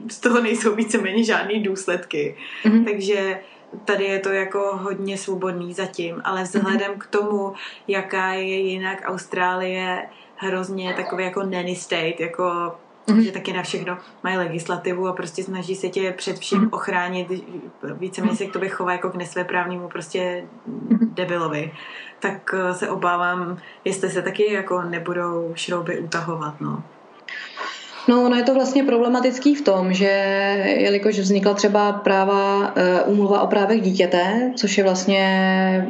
Speaker 1: z toho nejsou víceméně žádný důsledky. mm Takže tady je to jako hodně svobodný zatím, ale vzhledem mm k tomu, jaká je jinak Austrálie hrozně takový jako nanny state, jako mm-hmm. že taky na všechno mají legislativu a prostě snaží se tě před vším mm-hmm. ochránit, víceméně se k tobě chová jako k nesvéprávnímu prostě mm-hmm. debilovi, tak eh, se obávám, jestli se taky jako nebudou šrouby utahovat, no.
Speaker 2: No, ono je to vlastně problematický v tom, že jelikož vznikla třeba práva úmluva o právech dítěte, což je vlastně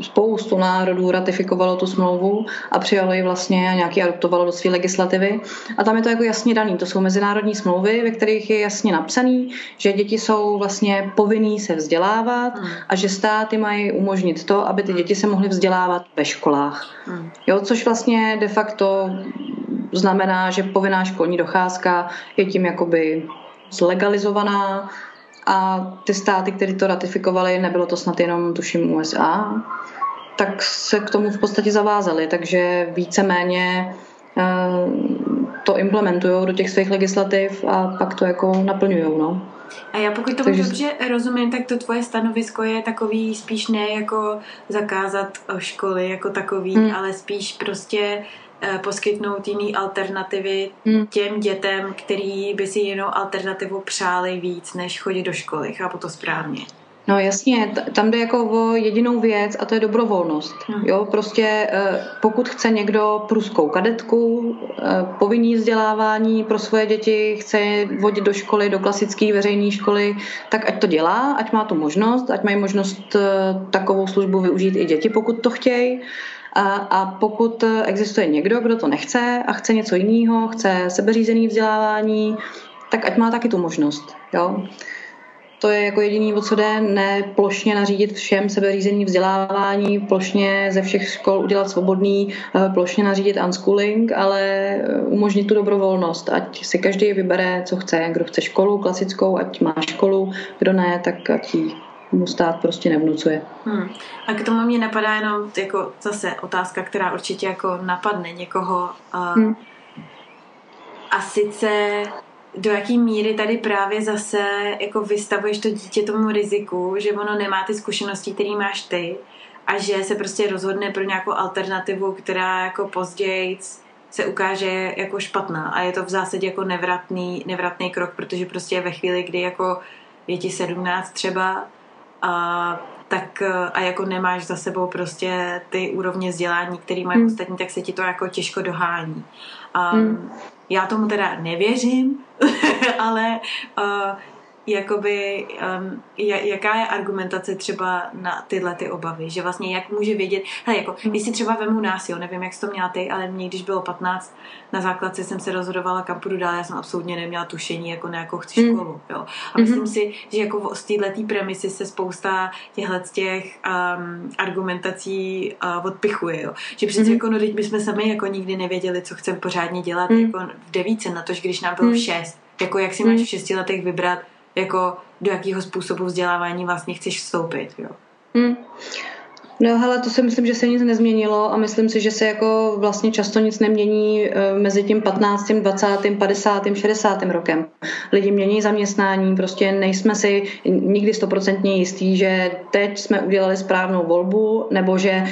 Speaker 2: spoustu národů ratifikovalo tu smlouvu a přijalo ji vlastně a nějaký adoptovalo do své legislativy. A tam je to jako jasně daný. To jsou mezinárodní smlouvy, ve kterých je jasně napsaný, že děti jsou vlastně povinný se vzdělávat hmm. a že státy mají umožnit to, aby ty děti se mohly vzdělávat ve školách. Hmm. Jo, což vlastně de facto znamená, že povinná školní docházka je tím jakoby zlegalizovaná a ty státy, které to ratifikovaly, nebylo to snad jenom tuším USA, tak se k tomu v podstatě zavázali, takže víceméně eh, to implementují do těch svých legislativ a pak to jako naplňují. No.
Speaker 1: A já pokud tomu Takže... dobře rozumím, tak to tvoje stanovisko je takový spíš ne jako zakázat školy jako takový, hmm. ale spíš prostě poskytnout jiný alternativy hmm. těm dětem, který by si jinou alternativu přáli víc, než chodit do školy. Chápu to správně.
Speaker 2: No jasně, tam jde jako o jedinou věc a to je dobrovolnost. Hmm. Jo, prostě eh, pokud chce někdo pruskou kadetku, eh, povinný vzdělávání pro svoje děti, chce vodit do školy, do klasické veřejné školy, tak ať to dělá, ať má tu možnost, ať mají možnost takovou službu využít i děti, pokud to chtějí. A, a pokud existuje někdo, kdo to nechce a chce něco jiného, chce sebeřízený vzdělávání, tak ať má taky tu možnost. Jo? To je jako jediný, o co jde, ne plošně nařídit všem sebeřízený vzdělávání, plošně ze všech škol udělat svobodný, eh, plošně nařídit unschooling, ale eh, umožnit tu dobrovolnost, ať si každý vybere, co chce. Kdo chce školu klasickou, ať má školu, kdo ne, tak ať ji mu stát prostě nevnucuje.
Speaker 1: Hmm. A k tomu mě napadá jenom jako zase otázka, která určitě jako napadne někoho. Uh, hmm. A sice do jaký míry tady právě zase jako vystavuješ to dítě tomu riziku, že ono nemá ty zkušenosti, které máš ty a že se prostě rozhodne pro nějakou alternativu, která jako později se ukáže jako špatná a je to v zásadě jako nevratný, nevratný krok, protože prostě ve chvíli, kdy jako je ti 17 třeba a tak a jako nemáš za sebou prostě ty úrovně vzdělání, který mají hmm. ostatní, tak se ti to jako těžko dohání. Um, hmm. Já tomu teda nevěřím, ale uh, jakoby, um, jaká je argumentace třeba na tyhle ty obavy, že vlastně jak může vědět, hele, jako, když si třeba vemu nás, jo, nevím, jak jsi to měla ty, ale mě, když bylo 15, na základce jsem se rozhodovala, kam půjdu dál, já jsem absolutně neměla tušení, jako na jakou chci hmm. školu, jo. A myslím mm-hmm. si, že jako z této premisy se spousta těchhle těch um, argumentací uh, odpichuje, jo. Že přece mm-hmm. jako, no, teď my jsme sami jako nikdy nevěděli, co chceme pořádně dělat, mm. jako v devíce, na to, když nám bylo mm. šest, jako jak si máš v šesti letech vybrat, jako do jakého způsobu vzdělávání vlastně chceš vstoupit. Jo. Hmm.
Speaker 2: No hele, to si myslím, že se nic nezměnilo a myslím si, že se jako vlastně často nic nemění eh, mezi tím 15., 20., 50., 60. rokem. Lidi mění zaměstnání, prostě nejsme si nikdy stoprocentně jistí, že teď jsme udělali správnou volbu nebo že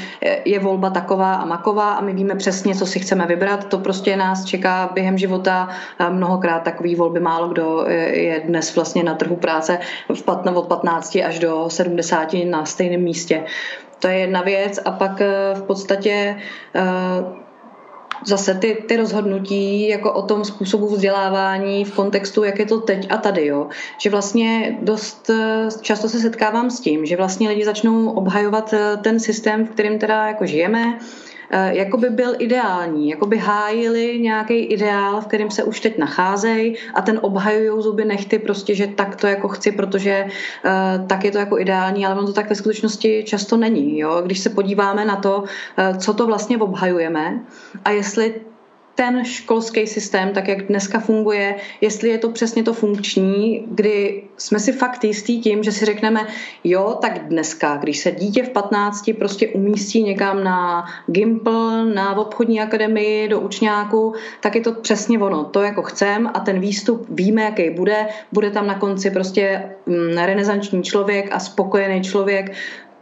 Speaker 2: je volba taková a maková a my víme přesně, co si chceme vybrat. To prostě nás čeká během života mnohokrát takový volby. Málo kdo je dnes vlastně na trhu práce od 15 až do 70 na stejném místě. To je jedna věc a pak eh, v podstatě eh, zase ty, ty rozhodnutí jako o tom způsobu vzdělávání v kontextu, jak je to teď a tady, jo. Že vlastně dost eh, často se setkávám s tím, že vlastně lidi začnou obhajovat ten systém, v kterém teda jako žijeme, jako by byl ideální, jako by hájili nějaký ideál, v kterém se už teď nacházejí a ten obhajují zuby nechty prostě, že tak to jako chci, protože uh, tak je to jako ideální, ale on to tak ve skutečnosti často není. Jo? Když se podíváme na to, uh, co to vlastně obhajujeme a jestli ten školský systém, tak jak dneska funguje, jestli je to přesně to funkční, kdy jsme si fakt jistí tím, že si řekneme, jo, tak dneska, když se dítě v 15 prostě umístí někam na Gimpl, na obchodní akademii, do učňáku, tak je to přesně ono, to jako chcem a ten výstup víme, jaký bude, bude tam na konci prostě mm, renesanční člověk a spokojený člověk,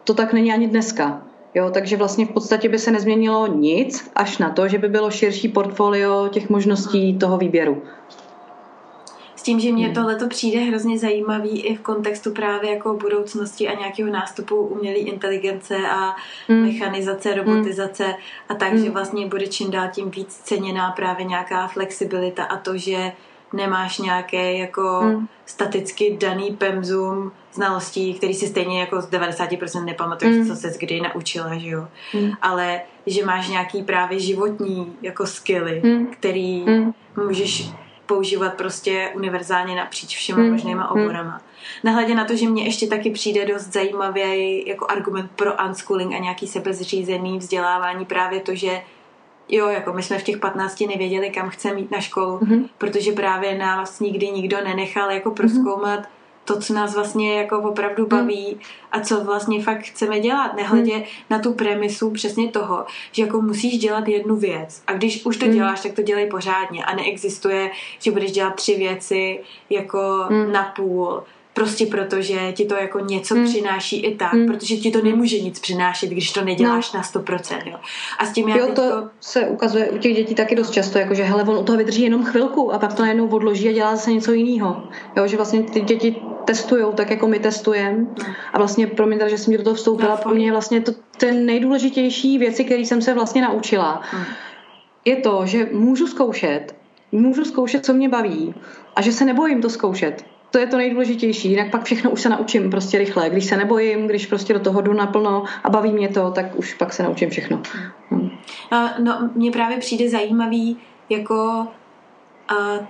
Speaker 2: to tak není ani dneska. Jo, takže vlastně v podstatě by se nezměnilo nic, až na to, že by bylo širší portfolio těch možností toho výběru.
Speaker 1: S tím, že mě hmm. tohle to přijde hrozně zajímavý i v kontextu právě jako budoucnosti a nějakého nástupu umělé inteligence a hmm. mechanizace, hmm. robotizace hmm. a tak, hmm. že vlastně bude čím dál tím víc ceněná právě nějaká flexibilita a to, že nemáš nějaké jako hmm. staticky daný pemzum znalostí, který si stejně jako z 90% nepamatuješ, mm. co se kdy naučila, že jo. Mm. Ale že máš nějaký právě životní jako skilly, mm. který mm. můžeš používat prostě univerzálně napříč všema mm. možnýma hmm. oborama. Nahledě na to, že mně ještě taky přijde dost zajímavý jako argument pro unschooling a nějaký sebezřízený vzdělávání právě to, že jo, jako my jsme v těch 15 nevěděli, kam chceme jít na školu, mm-hmm. protože právě nás nikdy nikdo nenechal jako proskoumat mm-hmm to, co nás vlastně jako opravdu hmm. baví a co vlastně fakt chceme dělat. Nehledě hmm. na tu premisu přesně toho, že jako musíš dělat jednu věc a když už to hmm. děláš, tak to dělej pořádně a neexistuje, že budeš dělat tři věci jako na půl prostě protože ti to jako něco hmm. přináší i tak, hmm. protože ti to nemůže nic přinášet, když to neděláš no. na 100%. Jo. A s tím já
Speaker 2: jo, teďko... to se ukazuje u těch dětí taky dost často, jako že hele, on u toho vydrží jenom chvilku a pak to najednou odloží a dělá zase něco jiného. Jo, že vlastně ty děti testují tak, jako my testujeme. No. A vlastně pro mě, že jsem do toho vstoupila, no, pro mě vlastně to ten nejdůležitější věci, které jsem se vlastně naučila, hmm. je to, že můžu zkoušet, můžu zkoušet, co mě baví a že se nebojím to zkoušet to je to nejdůležitější, jinak pak všechno už se naučím prostě rychle. Když se nebojím, když prostě do toho jdu naplno a baví mě to, tak už pak se naučím všechno.
Speaker 1: No, mně právě přijde zajímavý jako uh,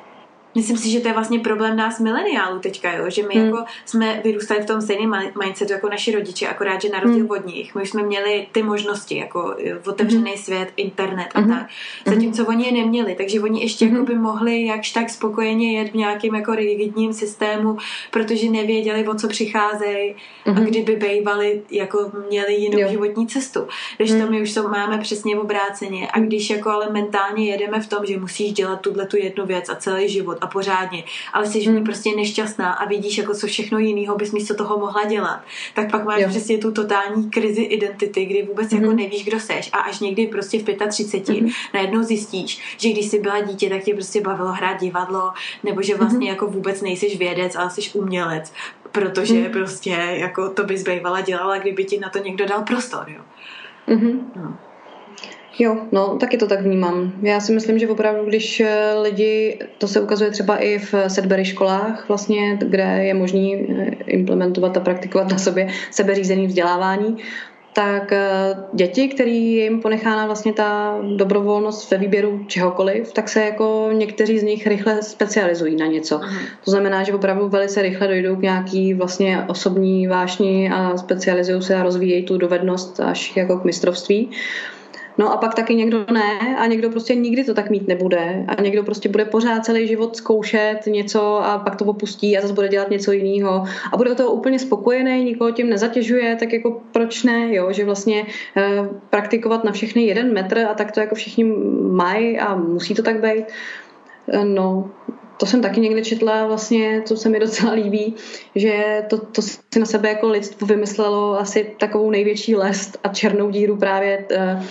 Speaker 1: myslím si, že to je vlastně problém nás mileniálů teďka, jo? že my hmm. jako jsme vyrůstali v tom stejném mindsetu jako naši rodiče, akorát, že na rozdíl hmm. od nich, my už jsme měli ty možnosti, jako otevřený hmm. svět, internet a hmm. tak, zatímco oni je neměli, takže oni ještě hmm. jako by mohli jakž tak spokojeně jet v nějakém jako rigidním systému, protože nevěděli, o co přicházejí hmm. a kdyby bejvali, jako měli jinou jo. životní cestu. Když hmm. to my už to máme přesně obráceně a když jako ale mentálně jedeme v tom, že musíš dělat tuhle tu jednu věc a celý život a pořádně, ale jsi v ní hmm. prostě nešťastná a vidíš, jako co všechno jiného bys místo toho mohla dělat, tak pak máš jo. přesně tu totální krizi identity, kdy vůbec mm-hmm. jako hmm. nevíš, kdo seš a až někdy prostě v 35 mm-hmm. najednou zjistíš, že když jsi byla dítě, tak tě prostě bavilo hrát divadlo, nebo že vlastně mm-hmm. jako vůbec nejsiš vědec, ale jsi umělec, protože mm-hmm. prostě jako to bys bývala dělala, kdyby ti na to někdo dal prostor, jo.
Speaker 2: Mm-hmm. No. Jo, no, taky to tak vnímám. Já si myslím, že opravdu, když eh, lidi, to se ukazuje třeba i v Sedbery školách, vlastně, kde je možný eh, implementovat a praktikovat na sobě sebeřízený vzdělávání, tak eh, děti, který jim ponechána vlastně ta dobrovolnost ve výběru čehokoliv, tak se jako někteří z nich rychle specializují na něco. Aha. To znamená, že opravdu velice rychle dojdou k nějaký vlastně osobní vášni a specializují se a rozvíjejí tu dovednost až jako k mistrovství. No a pak taky někdo ne a někdo prostě nikdy to tak mít nebude. A někdo prostě bude pořád celý život zkoušet něco a pak to opustí a zase bude dělat něco jiného. A bude to úplně spokojený, nikoho tím nezatěžuje, tak jako proč ne, jo, že vlastně e, praktikovat na všechny jeden metr a tak to jako všichni mají a musí to tak být. E, no, to jsem taky někde četla vlastně, co se mi docela líbí, že to, to si na sebe jako lidstvo vymyslelo asi takovou největší lest a černou díru právě e,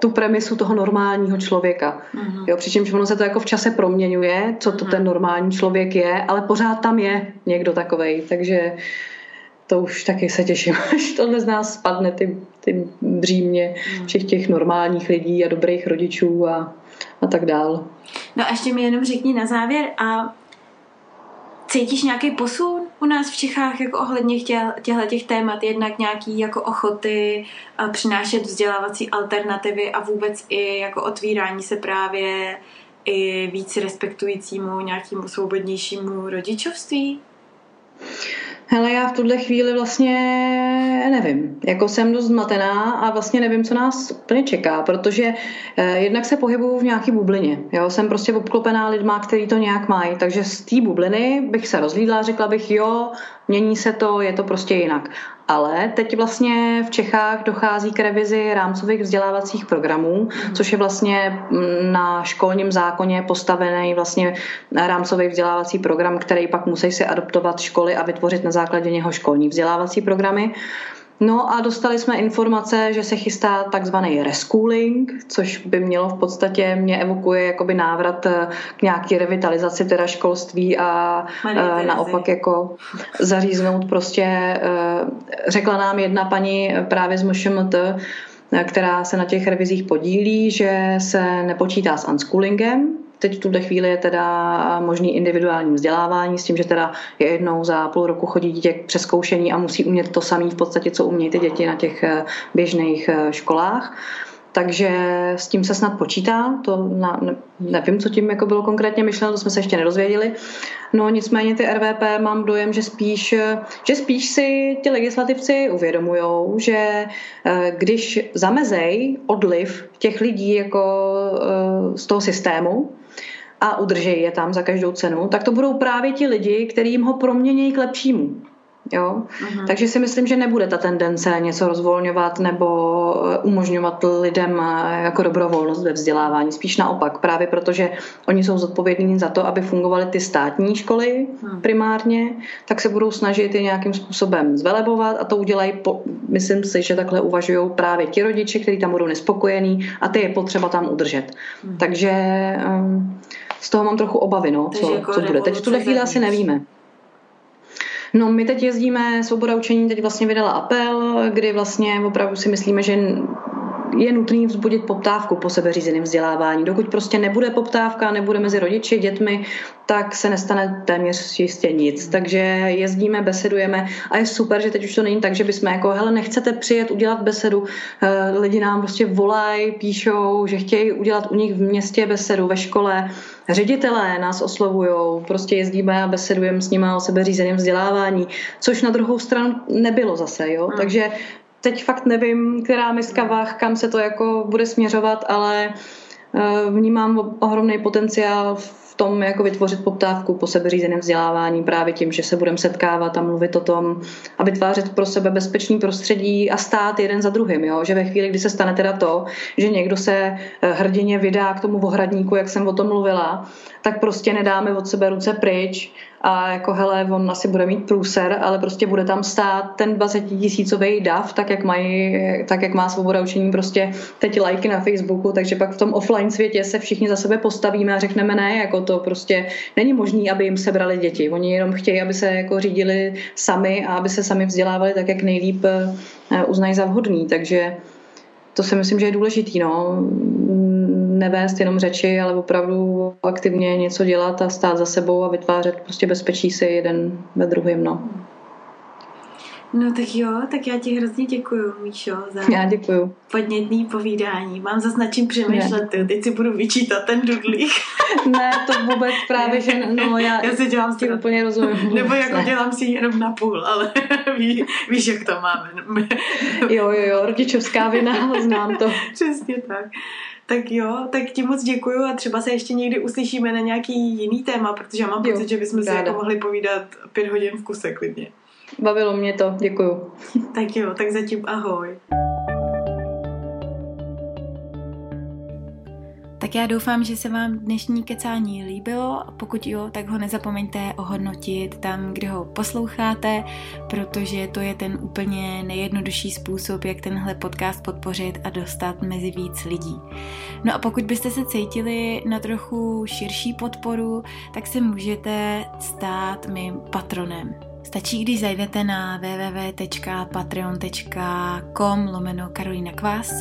Speaker 2: tu premisu toho normálního člověka. Uh-huh. Jo, přičemž ono se to jako v čase proměňuje, co to uh-huh. ten normální člověk je, ale pořád tam je někdo takovej, takže to už taky se těším, až tohle z nás spadne, ty, ty břímě uh-huh. všech těch normálních lidí a dobrých rodičů a, a tak dál.
Speaker 1: No a ještě mi jenom řekni na závěr, a cítíš nějaký posun u nás v Čechách jako ohledně těchto těch témat, jednak nějaký jako ochoty přinášet vzdělávací alternativy a vůbec i jako otvírání se právě i víc respektujícímu nějakému svobodnějšímu rodičovství?
Speaker 2: Hele, já v tuhle chvíli vlastně nevím. Jako jsem dost zmatená a vlastně nevím, co nás úplně čeká, protože eh, jednak se pohybuju v nějaký bublině. Jo? Jsem prostě obklopená lidma, kteří to nějak mají. Takže z té bubliny bych se rozlídla, řekla bych, jo, mění se to, je to prostě jinak. Ale teď vlastně v Čechách dochází k revizi rámcových vzdělávacích programů, mm. což je vlastně mm, na školním zákoně postavený vlastně rámcový vzdělávací program, který pak musí si adoptovat školy a vytvořit na základě něho školní vzdělávací programy. No a dostali jsme informace, že se chystá takzvaný reschooling, což by mělo v podstatě, mě evokuje jakoby návrat eh, k nějaký revitalizaci teda školství a Marie eh, naopak jako zaříznout prostě, eh, řekla nám jedna paní právě z MŠMT, která se na těch revizích podílí, že se nepočítá s unschoolingem, Teď v tuhle chvíli je teda možný individuální vzdělávání s tím, že teda je jednou za půl roku chodí dítě k přeskoušení a musí umět to samé v podstatě, co umějí ty děti na těch eh, běžných eh, školách. Takže s tím se snad počítá, to na, ne, nevím, co tím jako bylo konkrétně myšleno, to jsme se ještě nedozvěděli. No nicméně ty RVP mám dojem, že spíš, že spíš si ti legislativci uvědomujou, že eh, když zamezej odliv těch lidí jako z toho systému, a udržejí je tam za každou cenu, tak to budou právě ti lidi, kteří jim ho proměnějí k lepšímu. Jo? Uh-huh. Takže si myslím, že nebude ta tendence něco rozvolňovat nebo eh, umožňovat lidem eh, jako dobrovolnost ve vzdělávání. Spíš naopak, právě protože oni jsou zodpovědní za to, aby fungovaly ty státní školy uh-huh. primárně, tak se budou snažit je nějakým způsobem zvelebovat a to udělají, po, myslím si, že takhle uvažují právě ti rodiče, kteří tam budou nespokojení a ty je potřeba tam udržet. Uh-huh. Takže um, z toho mám trochu obavy, no, co, jako co bude. Teď v tuhle chvíli asi nevíme. No my teď jezdíme, Svoboda učení teď vlastně vydala apel, kdy vlastně opravdu si myslíme, že je nutný vzbudit poptávku po sebeřízeném vzdělávání. Dokud prostě nebude poptávka, nebude mezi rodiči, dětmi, tak se nestane téměř jistě nic. Takže jezdíme, besedujeme a je super, že teď už to není tak, že bychom jako, hele, nechcete přijet udělat besedu, eh, lidi nám prostě volají, píšou, že chtějí udělat u nich v městě besedu, ve škole, Ředitelé nás oslovují, prostě jezdíme a besedujeme s nimi o sebeřízeném vzdělávání, což na druhou stranu nebylo zase, jo. Hmm. Takže teď fakt nevím, která miska vah, kam se to jako bude směřovat, ale eh, vnímám ohromný potenciál v tom jako vytvořit poptávku po sebeřízeném vzdělávání právě tím, že se budeme setkávat a mluvit o tom a vytvářet pro sebe bezpečný prostředí a stát jeden za druhým. Jo? Že ve chvíli, kdy se stane teda to, že někdo se eh, hrdině vydá k tomu ohradníku, jak jsem o tom mluvila, tak prostě nedáme od sebe ruce pryč a jako hele, on asi bude mít průser, ale prostě bude tam stát ten 20 tisícový dav, tak jak, mají, tak jak má svoboda učení prostě teď lajky na Facebooku, takže pak v tom offline světě se všichni za sebe postavíme a řekneme ne, jako to prostě není možné, aby jim sebrali děti. Oni jenom chtějí, aby se jako řídili sami a aby se sami vzdělávali tak, jak nejlíp eh, uznají za vhodný, takže to si myslím, že je důležitý, no nevést jenom řeči, ale opravdu aktivně něco dělat a stát za sebou a vytvářet prostě bezpečí si jeden ve druhém. No.
Speaker 1: No tak jo, tak já ti hrozně děkuju, Míšo, za
Speaker 2: já děkuju.
Speaker 1: podnětný povídání. Mám zase nad čím přemýšlet, ty. teď si budu vyčítat ten dudlík.
Speaker 2: ne, to vůbec právě, že no, já,
Speaker 1: já si dělám
Speaker 2: ti úplně rozumím.
Speaker 1: Nebo jako ne. dělám si jenom na půl, ale ví, víš, jak to máme.
Speaker 2: jo, jo, jo, rodičovská vina, znám to.
Speaker 1: Přesně tak. Tak jo, tak ti moc děkuju a třeba se ještě někdy uslyšíme na nějaký jiný téma, protože já mám pocit, jo, že bychom si jako mohli povídat pět hodin v kuse klidně.
Speaker 2: Bavilo mě to, děkuju.
Speaker 1: tak jo, tak zatím ahoj. Tak já doufám, že se vám dnešní kecání líbilo. Pokud jo, tak ho nezapomeňte ohodnotit tam, kde ho posloucháte, protože to je ten úplně nejjednodušší způsob, jak tenhle podcast podpořit a dostat mezi víc lidí. No a pokud byste se cítili na trochu širší podporu, tak se můžete stát mým patronem. Stačí, když zajdete na www.patreon.com lomeno Karolina Kvás,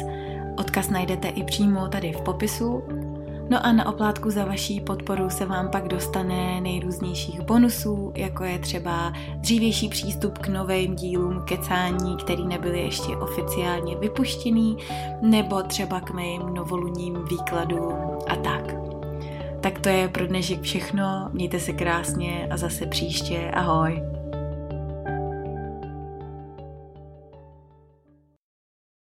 Speaker 1: Odkaz najdete i přímo tady v popisu. No a na oplátku za vaší podporu se vám pak dostane nejrůznějších bonusů, jako je třeba dřívější přístup k novým dílům kecání, který nebyly ještě oficiálně vypuštěný, nebo třeba k mým novoluním výkladům a tak. Tak to je pro dnešek všechno, mějte se krásně a zase příště, ahoj.